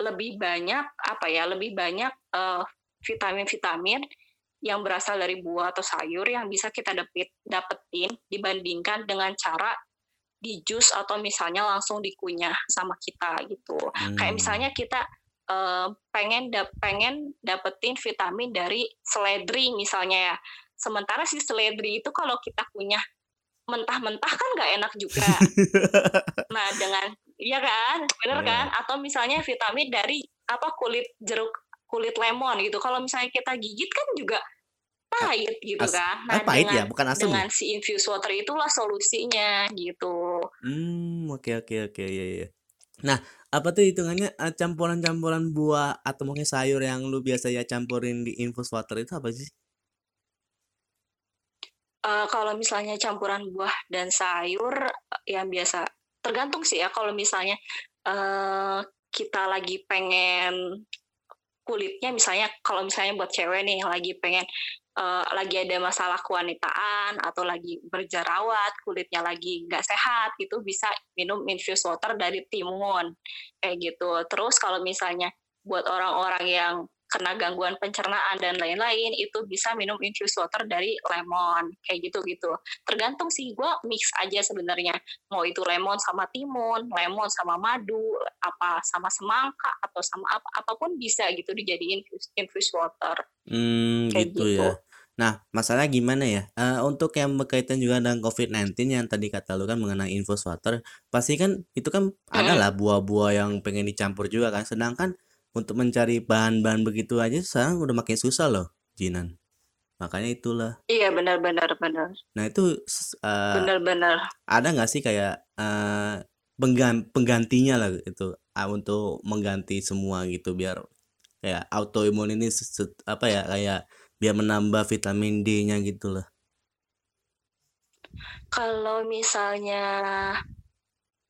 [SPEAKER 2] lebih banyak apa ya, lebih banyak vitamin vitamin-vitamin yang berasal dari buah atau sayur yang bisa kita dapet, dapetin dibandingkan dengan cara di jus atau misalnya langsung dikunyah sama kita gitu. Hmm. Kayak misalnya kita uh, pengen da pengen dapetin vitamin dari seledri misalnya ya. Sementara si seledri itu kalau kita kunyah mentah-mentah kan nggak enak juga. nah dengan iya kan, bener yeah. kan? Atau misalnya vitamin dari apa kulit jeruk kulit lemon gitu. Kalau misalnya kita gigit kan juga pahit gitu As kan.
[SPEAKER 1] Nah, pahit ya, dengan, ya, bukan asam.
[SPEAKER 2] Dengan ya? si infused water itulah solusinya gitu.
[SPEAKER 1] Hmm, oke okay, oke okay, oke okay, ya ya. Nah, apa tuh hitungannya eh, campuran-campuran buah atau mungkin sayur yang lu biasa ya campurin di infused water itu apa sih?
[SPEAKER 2] Uh, kalau misalnya campuran buah dan sayur yang biasa tergantung sih ya kalau misalnya uh, kita lagi pengen kulitnya misalnya kalau misalnya buat cewek nih lagi pengen uh, lagi ada masalah kewanitaan atau lagi berjerawat kulitnya lagi nggak sehat itu bisa minum infused water dari timun kayak gitu. Terus kalau misalnya buat orang-orang yang kena gangguan pencernaan dan lain-lain itu bisa minum infused water dari lemon. Kayak gitu-gitu. Tergantung sih gue mix aja sebenarnya. Mau itu lemon sama timun lemon sama madu apa sama semangka atau sama apa apa pun bisa gitu dijadiin infused water.
[SPEAKER 1] Hmm, kayak gitu, gitu. ya. Nah, masalah gimana ya? Uh, untuk yang berkaitan juga dengan COVID-19 yang tadi kata lu kan mengenai infused water, pasti kan itu kan ada lah buah-buah yang pengen dicampur juga kan. Sedangkan untuk mencari bahan-bahan begitu aja sekarang udah makin susah loh, Jinan. Makanya itulah.
[SPEAKER 2] Iya benar-benar benar.
[SPEAKER 1] Nah itu
[SPEAKER 2] uh, benar-benar.
[SPEAKER 1] Ada nggak sih kayak uh, penggantinya lah itu uh, untuk mengganti semua gitu biar kayak autoimun ini apa ya kayak biar menambah vitamin D-nya gitu loh.
[SPEAKER 2] Kalau misalnya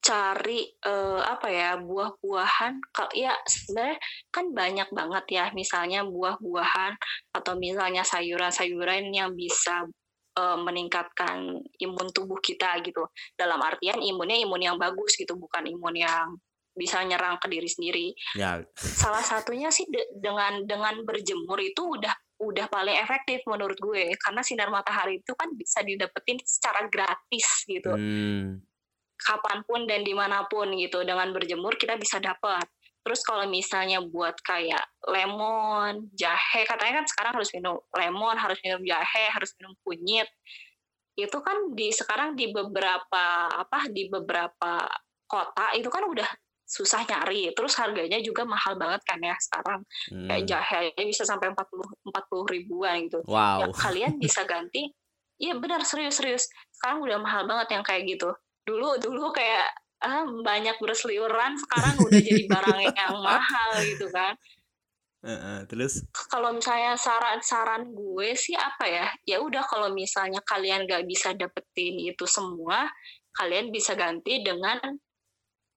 [SPEAKER 2] cari uh, apa ya buah-buahan kalau ya sebenarnya kan banyak banget ya misalnya buah-buahan atau misalnya sayuran-sayuran yang bisa uh, meningkatkan imun tubuh kita gitu dalam artian imunnya imun yang bagus gitu bukan imun yang bisa nyerang ke diri sendiri.
[SPEAKER 1] Ya.
[SPEAKER 2] Salah satunya sih de dengan dengan berjemur itu udah udah paling efektif menurut gue karena sinar matahari itu kan bisa didapetin secara gratis gitu. Hmm kapan pun dan di mana pun gitu. Dengan berjemur kita bisa dapat terus kalau misalnya buat kayak lemon jahe katanya kan sekarang harus minum lemon harus minum jahe harus minum kunyit. Itu kan di sekarang di beberapa apa di beberapa kota itu kan udah susah nyari. Terus harganya juga mahal banget kan ya sekarang. Hmm. kayak jahe bisa sampai 40 40 ribuan gitu.
[SPEAKER 1] Wow.
[SPEAKER 2] ya kalian bisa ganti. Iya benar serius serius. Sekarang udah mahal banget yang kayak gitu dulu dulu kayak ah, banyak berseliweran sekarang udah jadi barang yang mahal gitu kan.
[SPEAKER 1] Uh, uh, terus
[SPEAKER 2] kalau misalnya saran-saran gue sih apa ya? Ya udah kalau misalnya kalian gak bisa dapetin itu semua kalian bisa ganti dengan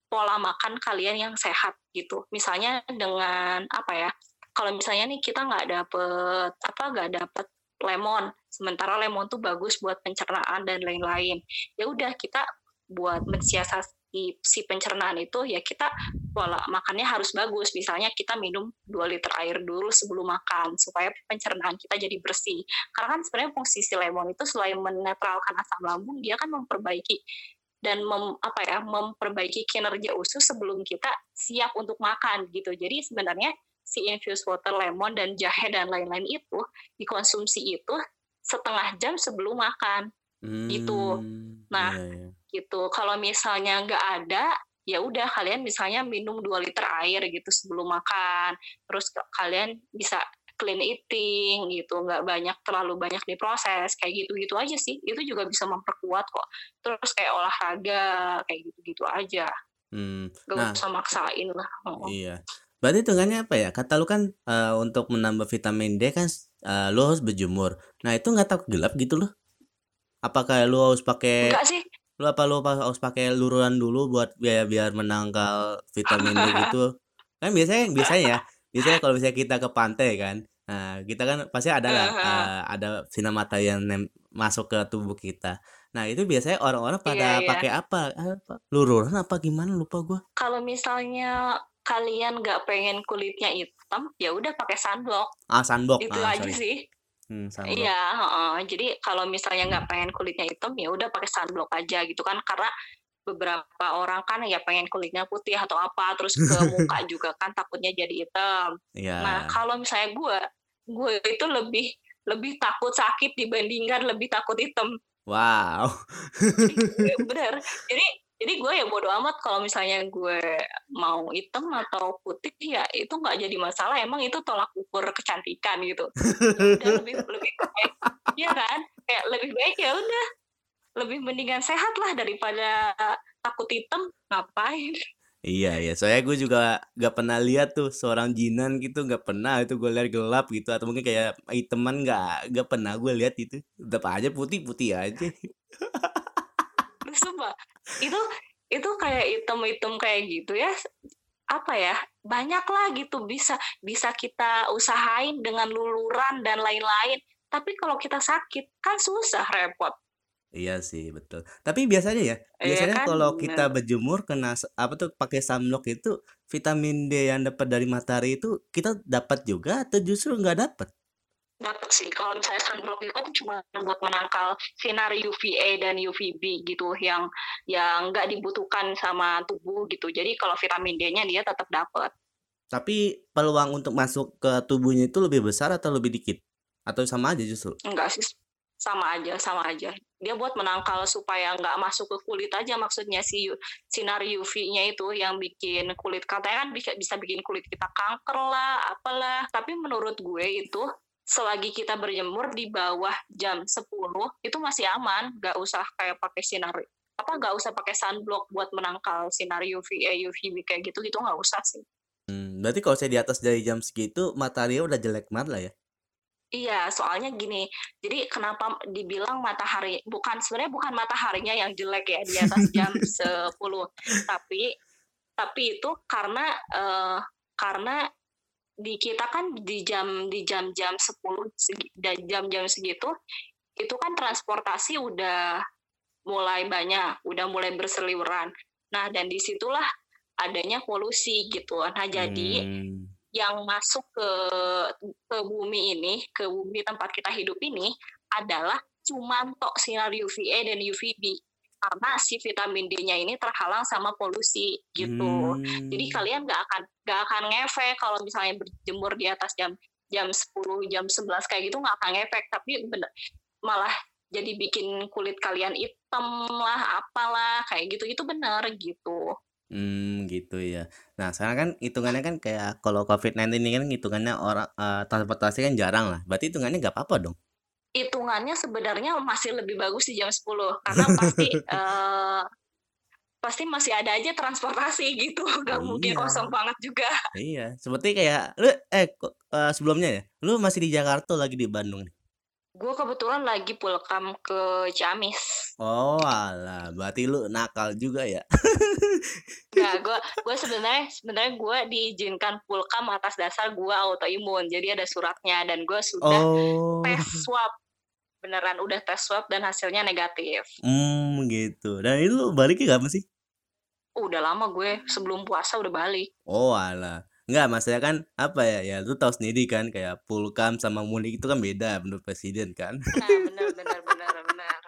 [SPEAKER 2] pola makan kalian yang sehat gitu. Misalnya dengan apa ya? Kalau misalnya nih kita nggak dapet apa nggak dapet lemon sementara lemon tuh bagus buat pencernaan dan lain-lain. Ya udah kita buat mensiasati si pencernaan itu ya kita pola makannya harus bagus. Misalnya kita minum 2 liter air dulu sebelum makan supaya pencernaan kita jadi bersih. Karena kan sebenarnya fungsi si lemon itu selain menetralkan asam lambung dia kan memperbaiki dan mem, apa ya memperbaiki kinerja usus sebelum kita siap untuk makan gitu. Jadi sebenarnya si infused water lemon dan jahe dan lain-lain itu dikonsumsi itu setengah jam sebelum makan. Hmm, gitu nah iya, iya gitu. Kalau misalnya nggak ada, ya udah kalian misalnya minum 2 liter air gitu sebelum makan. Terus kalian bisa clean eating gitu, nggak banyak terlalu banyak diproses kayak gitu-gitu aja sih. Itu juga bisa memperkuat kok. Terus kayak olahraga kayak gitu-gitu aja. Hmm. Gak nah, usah maksain lah.
[SPEAKER 1] Oh. Iya. Berarti hitungannya apa ya? Kata lu kan uh, untuk menambah vitamin D kan uh, lu harus berjemur. Nah itu nggak takut gelap gitu loh? Apakah lu harus pakai?
[SPEAKER 2] Enggak sih
[SPEAKER 1] lu apa lu harus pakai lururan dulu buat biar biar menangkal vitamin D gitu? Kan biasanya biasanya ya biasanya kalau misalnya kita ke pantai kan nah kita kan pasti ada lah uh, ada sinar mata yang masuk ke tubuh kita. Nah itu biasanya orang-orang pada iya, iya. pakai apa? apa? Lururan apa gimana? Lupa gua.
[SPEAKER 2] Kalau misalnya kalian nggak pengen kulitnya hitam ya udah pakai sunblock.
[SPEAKER 1] Ah sunblock.
[SPEAKER 2] Itu ah, aja sorry. sih Hmm, Iya, uh, jadi kalau misalnya nggak pengen kulitnya hitam ya udah pakai sunblock aja gitu kan karena beberapa orang kan ya pengen kulitnya putih atau apa terus ke muka juga kan takutnya jadi hitam.
[SPEAKER 1] Yeah.
[SPEAKER 2] Nah kalau misalnya gue, gue itu lebih lebih takut sakit dibandingkan lebih takut hitam.
[SPEAKER 1] Wow.
[SPEAKER 2] Bener. Jadi jadi gue ya bodo amat kalau misalnya gue mau hitam atau putih ya itu nggak jadi masalah. Emang itu tolak ukur kecantikan gitu. Ya lebih lebih baik. Ya kan? Kayak lebih baik ya udah. Lebih mendingan sehat lah daripada takut hitam ngapain?
[SPEAKER 1] Iya iya, soalnya gue juga gak pernah lihat tuh seorang jinan gitu, gak pernah. Itu gue lihat gelap gitu atau mungkin kayak hitaman gak gak pernah gue lihat itu. Tetap aja putih-putih aja.
[SPEAKER 2] Sumpah, itu itu kayak item-item kayak gitu ya. Apa ya? Banyak lah gitu. Bisa bisa kita usahain dengan luluran dan lain-lain. Tapi kalau kita sakit kan susah repot.
[SPEAKER 1] Iya sih, betul. Tapi biasanya ya,
[SPEAKER 2] iya
[SPEAKER 1] biasanya
[SPEAKER 2] kan?
[SPEAKER 1] kalau kita berjemur kena apa tuh pakai sunblock itu vitamin D yang dapat dari matahari itu kita dapat juga atau justru nggak dapat?
[SPEAKER 2] Dapat sih, kalau misalnya sunblock itu kan cuma buat menangkal sinar UVA dan UVB gitu yang yang nggak dibutuhkan sama tubuh gitu. Jadi kalau vitamin D-nya dia tetap dapat.
[SPEAKER 1] Tapi peluang untuk masuk ke tubuhnya itu lebih besar atau lebih dikit? Atau sama aja justru?
[SPEAKER 2] Enggak sih, sama aja, sama aja. Dia buat menangkal supaya nggak masuk ke kulit aja maksudnya si sinar UV-nya itu yang bikin kulit katanya kan bisa bisa bikin kulit kita kanker lah, apalah. Tapi menurut gue itu selagi kita berjemur di bawah jam 10 itu masih aman, nggak usah kayak pakai sinar apa nggak usah pakai sunblock buat menangkal sinar UVA, UVB kayak gitu gitu nggak usah sih.
[SPEAKER 1] Hmm, berarti kalau saya di atas dari jam segitu matahari udah jelek banget lah ya.
[SPEAKER 2] Iya, soalnya gini, jadi kenapa dibilang matahari bukan sebenarnya bukan mataharinya yang jelek ya di atas jam 10, tapi tapi itu karena eh, karena di kita kan di jam di jam-jam 10 segi- dan jam-jam segitu itu kan transportasi udah mulai banyak, udah mulai berseliweran. Nah, dan di situlah adanya polusi gitu. Nah, jadi
[SPEAKER 1] Hmm,
[SPEAKER 2] yang masuk ke ke bumi ini, ke bumi tempat kita hidup ini adalah cuma tok sinar UVA dan UVB karena si vitamin D-nya ini terhalang sama polusi gitu. Jadi
[SPEAKER 1] hmm.
[SPEAKER 2] kalian nggak akan nggak akan ngefek kalau misalnya berjemur di atas jam jam 10, jam 11 kayak gitu nggak akan ngefek, tapi bener, malah jadi bikin kulit kalian hitam lah, apalah kayak gitu itu bener gitu.
[SPEAKER 1] Hmm, gitu ya. Nah, sekarang kan hitungannya kan kayak kalau COVID-19 ini kan hitungannya orang eh, transportasi kan jarang lah. Berarti hitungannya nggak apa-apa dong.
[SPEAKER 2] Hitungannya sebenarnya masih lebih bagus di jam 10 karena pasti eh, pasti masih ada aja transportasi gitu nggak
[SPEAKER 1] Oh
[SPEAKER 2] mungkin
[SPEAKER 1] iya,
[SPEAKER 2] kosong banget juga
[SPEAKER 1] iya. Seperti kayak lu eh eh, sebelumnya ya, lu masih di Jakarta lagi di Bandung nih.
[SPEAKER 2] gue kebetulan lagi pulkam ke Ciamis
[SPEAKER 1] Oh, alah, berarti lu nakal juga ya.
[SPEAKER 2] Nah, gue gue sebenarnya sebenarnya gue diizinkan pulkam atas dasar gue autoimun jadi ada suratnya dan gue sudah
[SPEAKER 1] Oh,
[SPEAKER 2] tes swab beneran udah tes swab dan hasilnya negatif
[SPEAKER 1] hmm, gitu. Dan itu lu baliknya kapan sih?
[SPEAKER 2] udah lama gue sebelum puasa udah balik
[SPEAKER 1] Oh, alah. Enggak, maksudnya kan apa ya? Ya lu tahu sendiri kan kayak pulkam sama mudik itu kan beda menurut presiden kan.
[SPEAKER 2] nah bener bener bener bener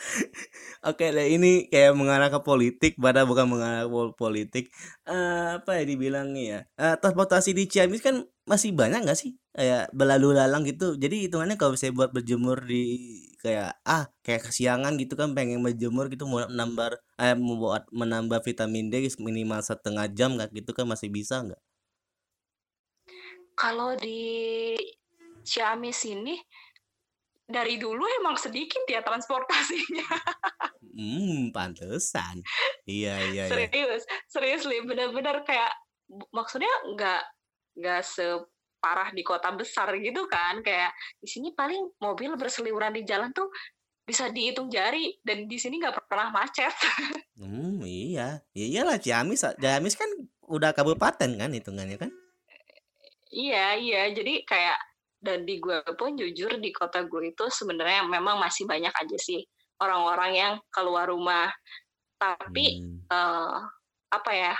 [SPEAKER 1] Oke deh, ini kayak mengarah ke politik, pada bukan mengarah ke pol- politik. Eh, apa ya dibilangnya ya? Eh, transportasi di Ciamis kan masih banyak nggak sih? Kayak berlalu lalang gitu. Jadi hitungannya kalau saya buat berjemur di kayak ah kayak kesiangan gitu kan pengen berjemur gitu mau menambah eh membuat menambah vitamin D minimal setengah jam nggak gitu kan masih bisa nggak?
[SPEAKER 2] kalau di Ciamis ini dari dulu emang sedikit ya transportasinya.
[SPEAKER 1] Hmm, pantesan. Iya iya iya.
[SPEAKER 2] serius, serius bener-bener kayak maksudnya nggak nggak separah di kota besar gitu kan. Kayak di sini paling mobil berseliweran di jalan tuh bisa dihitung jari dan di sini nggak pernah macet.
[SPEAKER 1] Hmm, iya. Ya iyalah Ciamis, Ciamis kan udah kabupaten kan hitungannya kan?
[SPEAKER 2] Iya, iya. Jadi kayak dan di gue pun jujur di kota gue itu sebenarnya memang masih banyak aja sih orang-orang yang keluar rumah. Tapi
[SPEAKER 1] Hmm.
[SPEAKER 2] eh, apa ya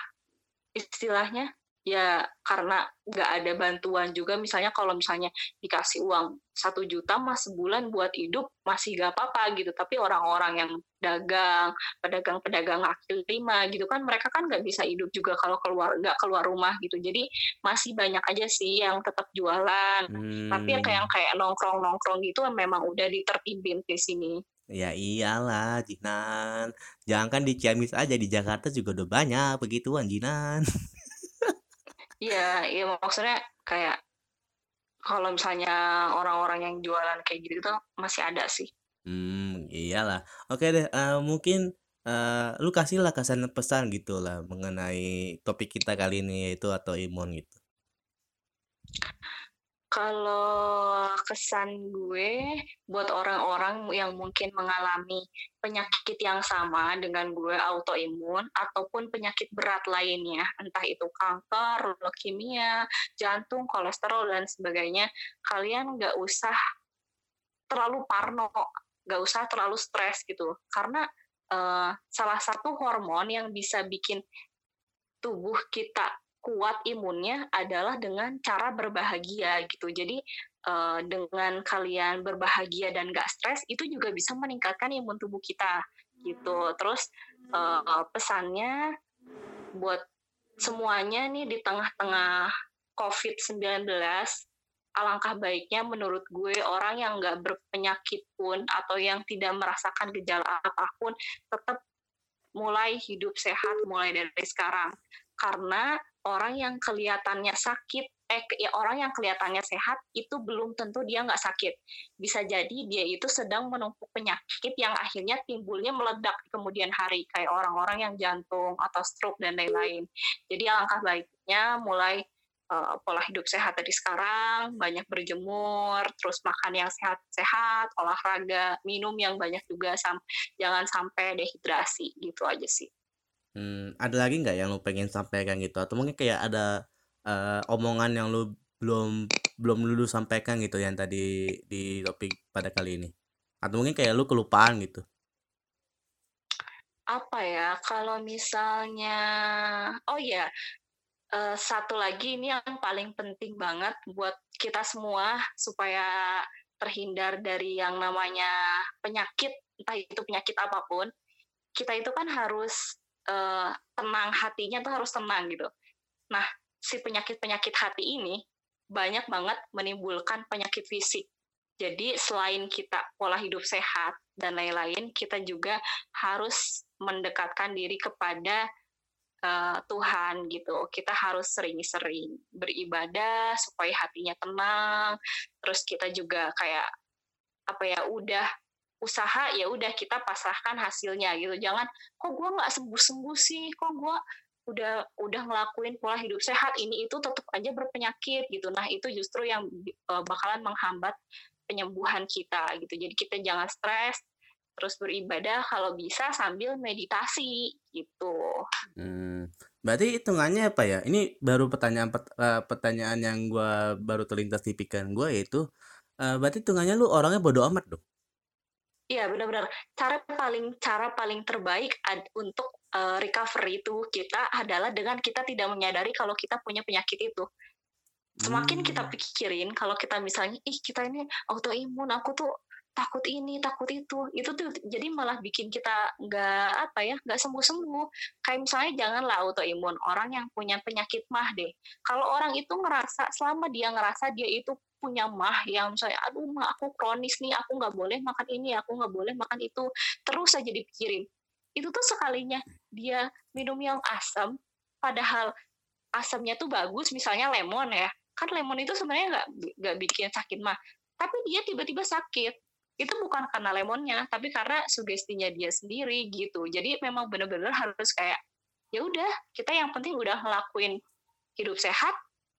[SPEAKER 2] istilahnya ya karena nggak ada bantuan juga misalnya kalau misalnya dikasih uang satu juta mas sebulan buat hidup masih gak apa-apa gitu tapi orang-orang yang dagang pedagang-pedagang kaki lima gitu kan mereka kan nggak bisa hidup juga kalau keluar nggak keluar rumah gitu jadi masih banyak aja sih yang tetap jualan tapi yang kayak
[SPEAKER 1] Hmm.
[SPEAKER 2] kayak nongkrong-nongkrong gitu memang udah ditertibin di sini
[SPEAKER 1] Ya iyalah, Jinan. Jangan kan di Ciamis aja, di Jakarta juga udah banyak begituan, Jinan.
[SPEAKER 2] Iya, iya maksudnya kayak kalau misalnya orang-orang yang jualan kayak gitu tuh masih ada sih.
[SPEAKER 1] Hmm, iyalah. Oke deh, eh, mungkin uh, lu kasihlah kesan pesan gitu lah mengenai topik kita kali ini yaitu atau imun gitu.
[SPEAKER 2] Kalau kesan gue buat orang-orang yang mungkin mengalami penyakit yang sama dengan gue autoimun ataupun penyakit berat lainnya, entah itu kanker, leukemia, jantung, kolesterol dan sebagainya, kalian nggak usah terlalu parno, nggak usah terlalu stres gitu, karena uh, salah satu hormon yang bisa bikin tubuh kita kuat imunnya adalah dengan cara berbahagia gitu. Jadi uh, dengan kalian berbahagia dan gak stres itu juga bisa meningkatkan imun tubuh kita gitu. Terus uh, pesannya buat semuanya nih di tengah-tengah COVID-19 alangkah baiknya menurut gue orang yang nggak berpenyakit pun atau yang tidak merasakan gejala apa pun tetap mulai hidup sehat mulai dari sekarang karena orang yang kelihatannya sakit eh ya orang yang kelihatannya sehat itu belum tentu dia nggak sakit. Bisa jadi dia itu sedang menumpuk penyakit yang akhirnya timbulnya meledak di kemudian hari kayak orang-orang yang jantung atau stroke dan lain-lain. Jadi alangkah baiknya mulai uh, pola hidup sehat dari sekarang banyak berjemur terus makan yang sehat-sehat olahraga minum yang banyak juga sam jangan sampai dehidrasi gitu aja sih
[SPEAKER 1] Hmm, ada lagi nggak yang lu pengen sampaikan gitu? Atau mungkin kayak ada uh, omongan yang lu belum belum lu sampaikan gitu yang tadi di topik pada kali ini? Atau mungkin kayak lu kelupaan gitu?
[SPEAKER 2] Apa ya? Kalau misalnya, oh ya, uh, satu lagi ini yang paling penting banget buat kita semua supaya terhindar dari yang namanya penyakit, entah itu penyakit apa pun. Kita itu kan harus uh, tenang hatinya tuh harus tenang gitu. Nah, si penyakit-penyakit hati ini banyak banget menimbulkan penyakit fisik. Jadi selain kita pola hidup sehat dan lain-lain, kita juga harus mendekatkan diri kepada uh, Tuhan gitu. Kita harus sering-sering beribadah supaya hatinya tenang. Terus kita juga kayak apa ya udah usaha ya udah kita pasrahkan hasilnya gitu. Jangan kok gue nggak sembuh sembuh sih? Kok gue udah udah ngelakuin pola hidup sehat? Ini itu tetap aja berpenyakit gitu. Nah itu justru yang uh, bakalan menghambat penyembuhan kita gitu. Jadi kita jangan stres terus beribadah kalau bisa sambil meditasi gitu.
[SPEAKER 1] Hmm, berarti hitungannya apa ya? Ini baru pertanyaan uh, pertanyaan yang gue baru terlintas di pikiran gue yaitu uh, berarti hitungannya lu orangnya bodoh amat dong
[SPEAKER 2] Iya benar-benar cara paling cara paling terbaik ad, untuk uh, recovery itu kita adalah dengan kita tidak menyadari kalau kita punya penyakit itu. Semakin hmm. kita pikirin kalau kita misalnya ih kita ini autoimun, aku tuh takut ini takut itu itu tuh jadi malah bikin kita nggak apa ya nggak sembuh sembuh kayak misalnya janganlah autoimun orang yang punya penyakit mah deh kalau orang itu ngerasa selama dia ngerasa dia itu punya mah yang misalnya aduh mah aku kronis nih aku nggak boleh makan ini aku nggak boleh makan itu terus aja dipikirin. Itu tuh sekalinya dia minum yang asam padahal asamnya tuh bagus misalnya lemon ya. Kan lemon itu sebenarnya nggak nggak bikin sakit mah tapi dia tiba-tiba sakit. Itu bukan karena lemonnya tapi karena sugestinya dia sendiri gitu. Jadi memang benar-benar harus kayak ya udah kita yang penting udah ngelakuin hidup sehat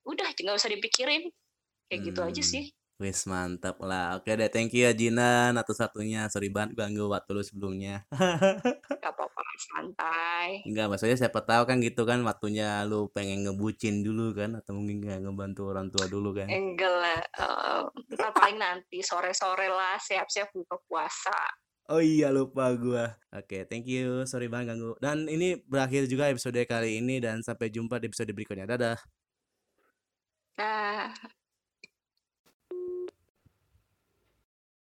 [SPEAKER 2] udah nggak usah dipikirin kayak hmm. gitu aja hmm, sih
[SPEAKER 1] Wis mantap lah. Oke deh, thank you ya Jina atau satunya. Sorry banget ganggu waktu lu sebelumnya.
[SPEAKER 2] Gak apa-apa, santai.
[SPEAKER 1] Enggak, maksudnya siapa tahu kan gitu kan waktunya lu pengen ngebucin dulu kan atau mungkin gak ngebantu orang tua dulu kan.
[SPEAKER 2] Enggak lah. Uh, paling nanti sore-sore lah siap-siap buka puasa.
[SPEAKER 1] Oh iya lupa gua. Oke, thank you. Sorry banget ganggu. Dan ini berakhir juga episode kali ini dan sampai jumpa di episode berikutnya. Dadah.
[SPEAKER 2] Dah.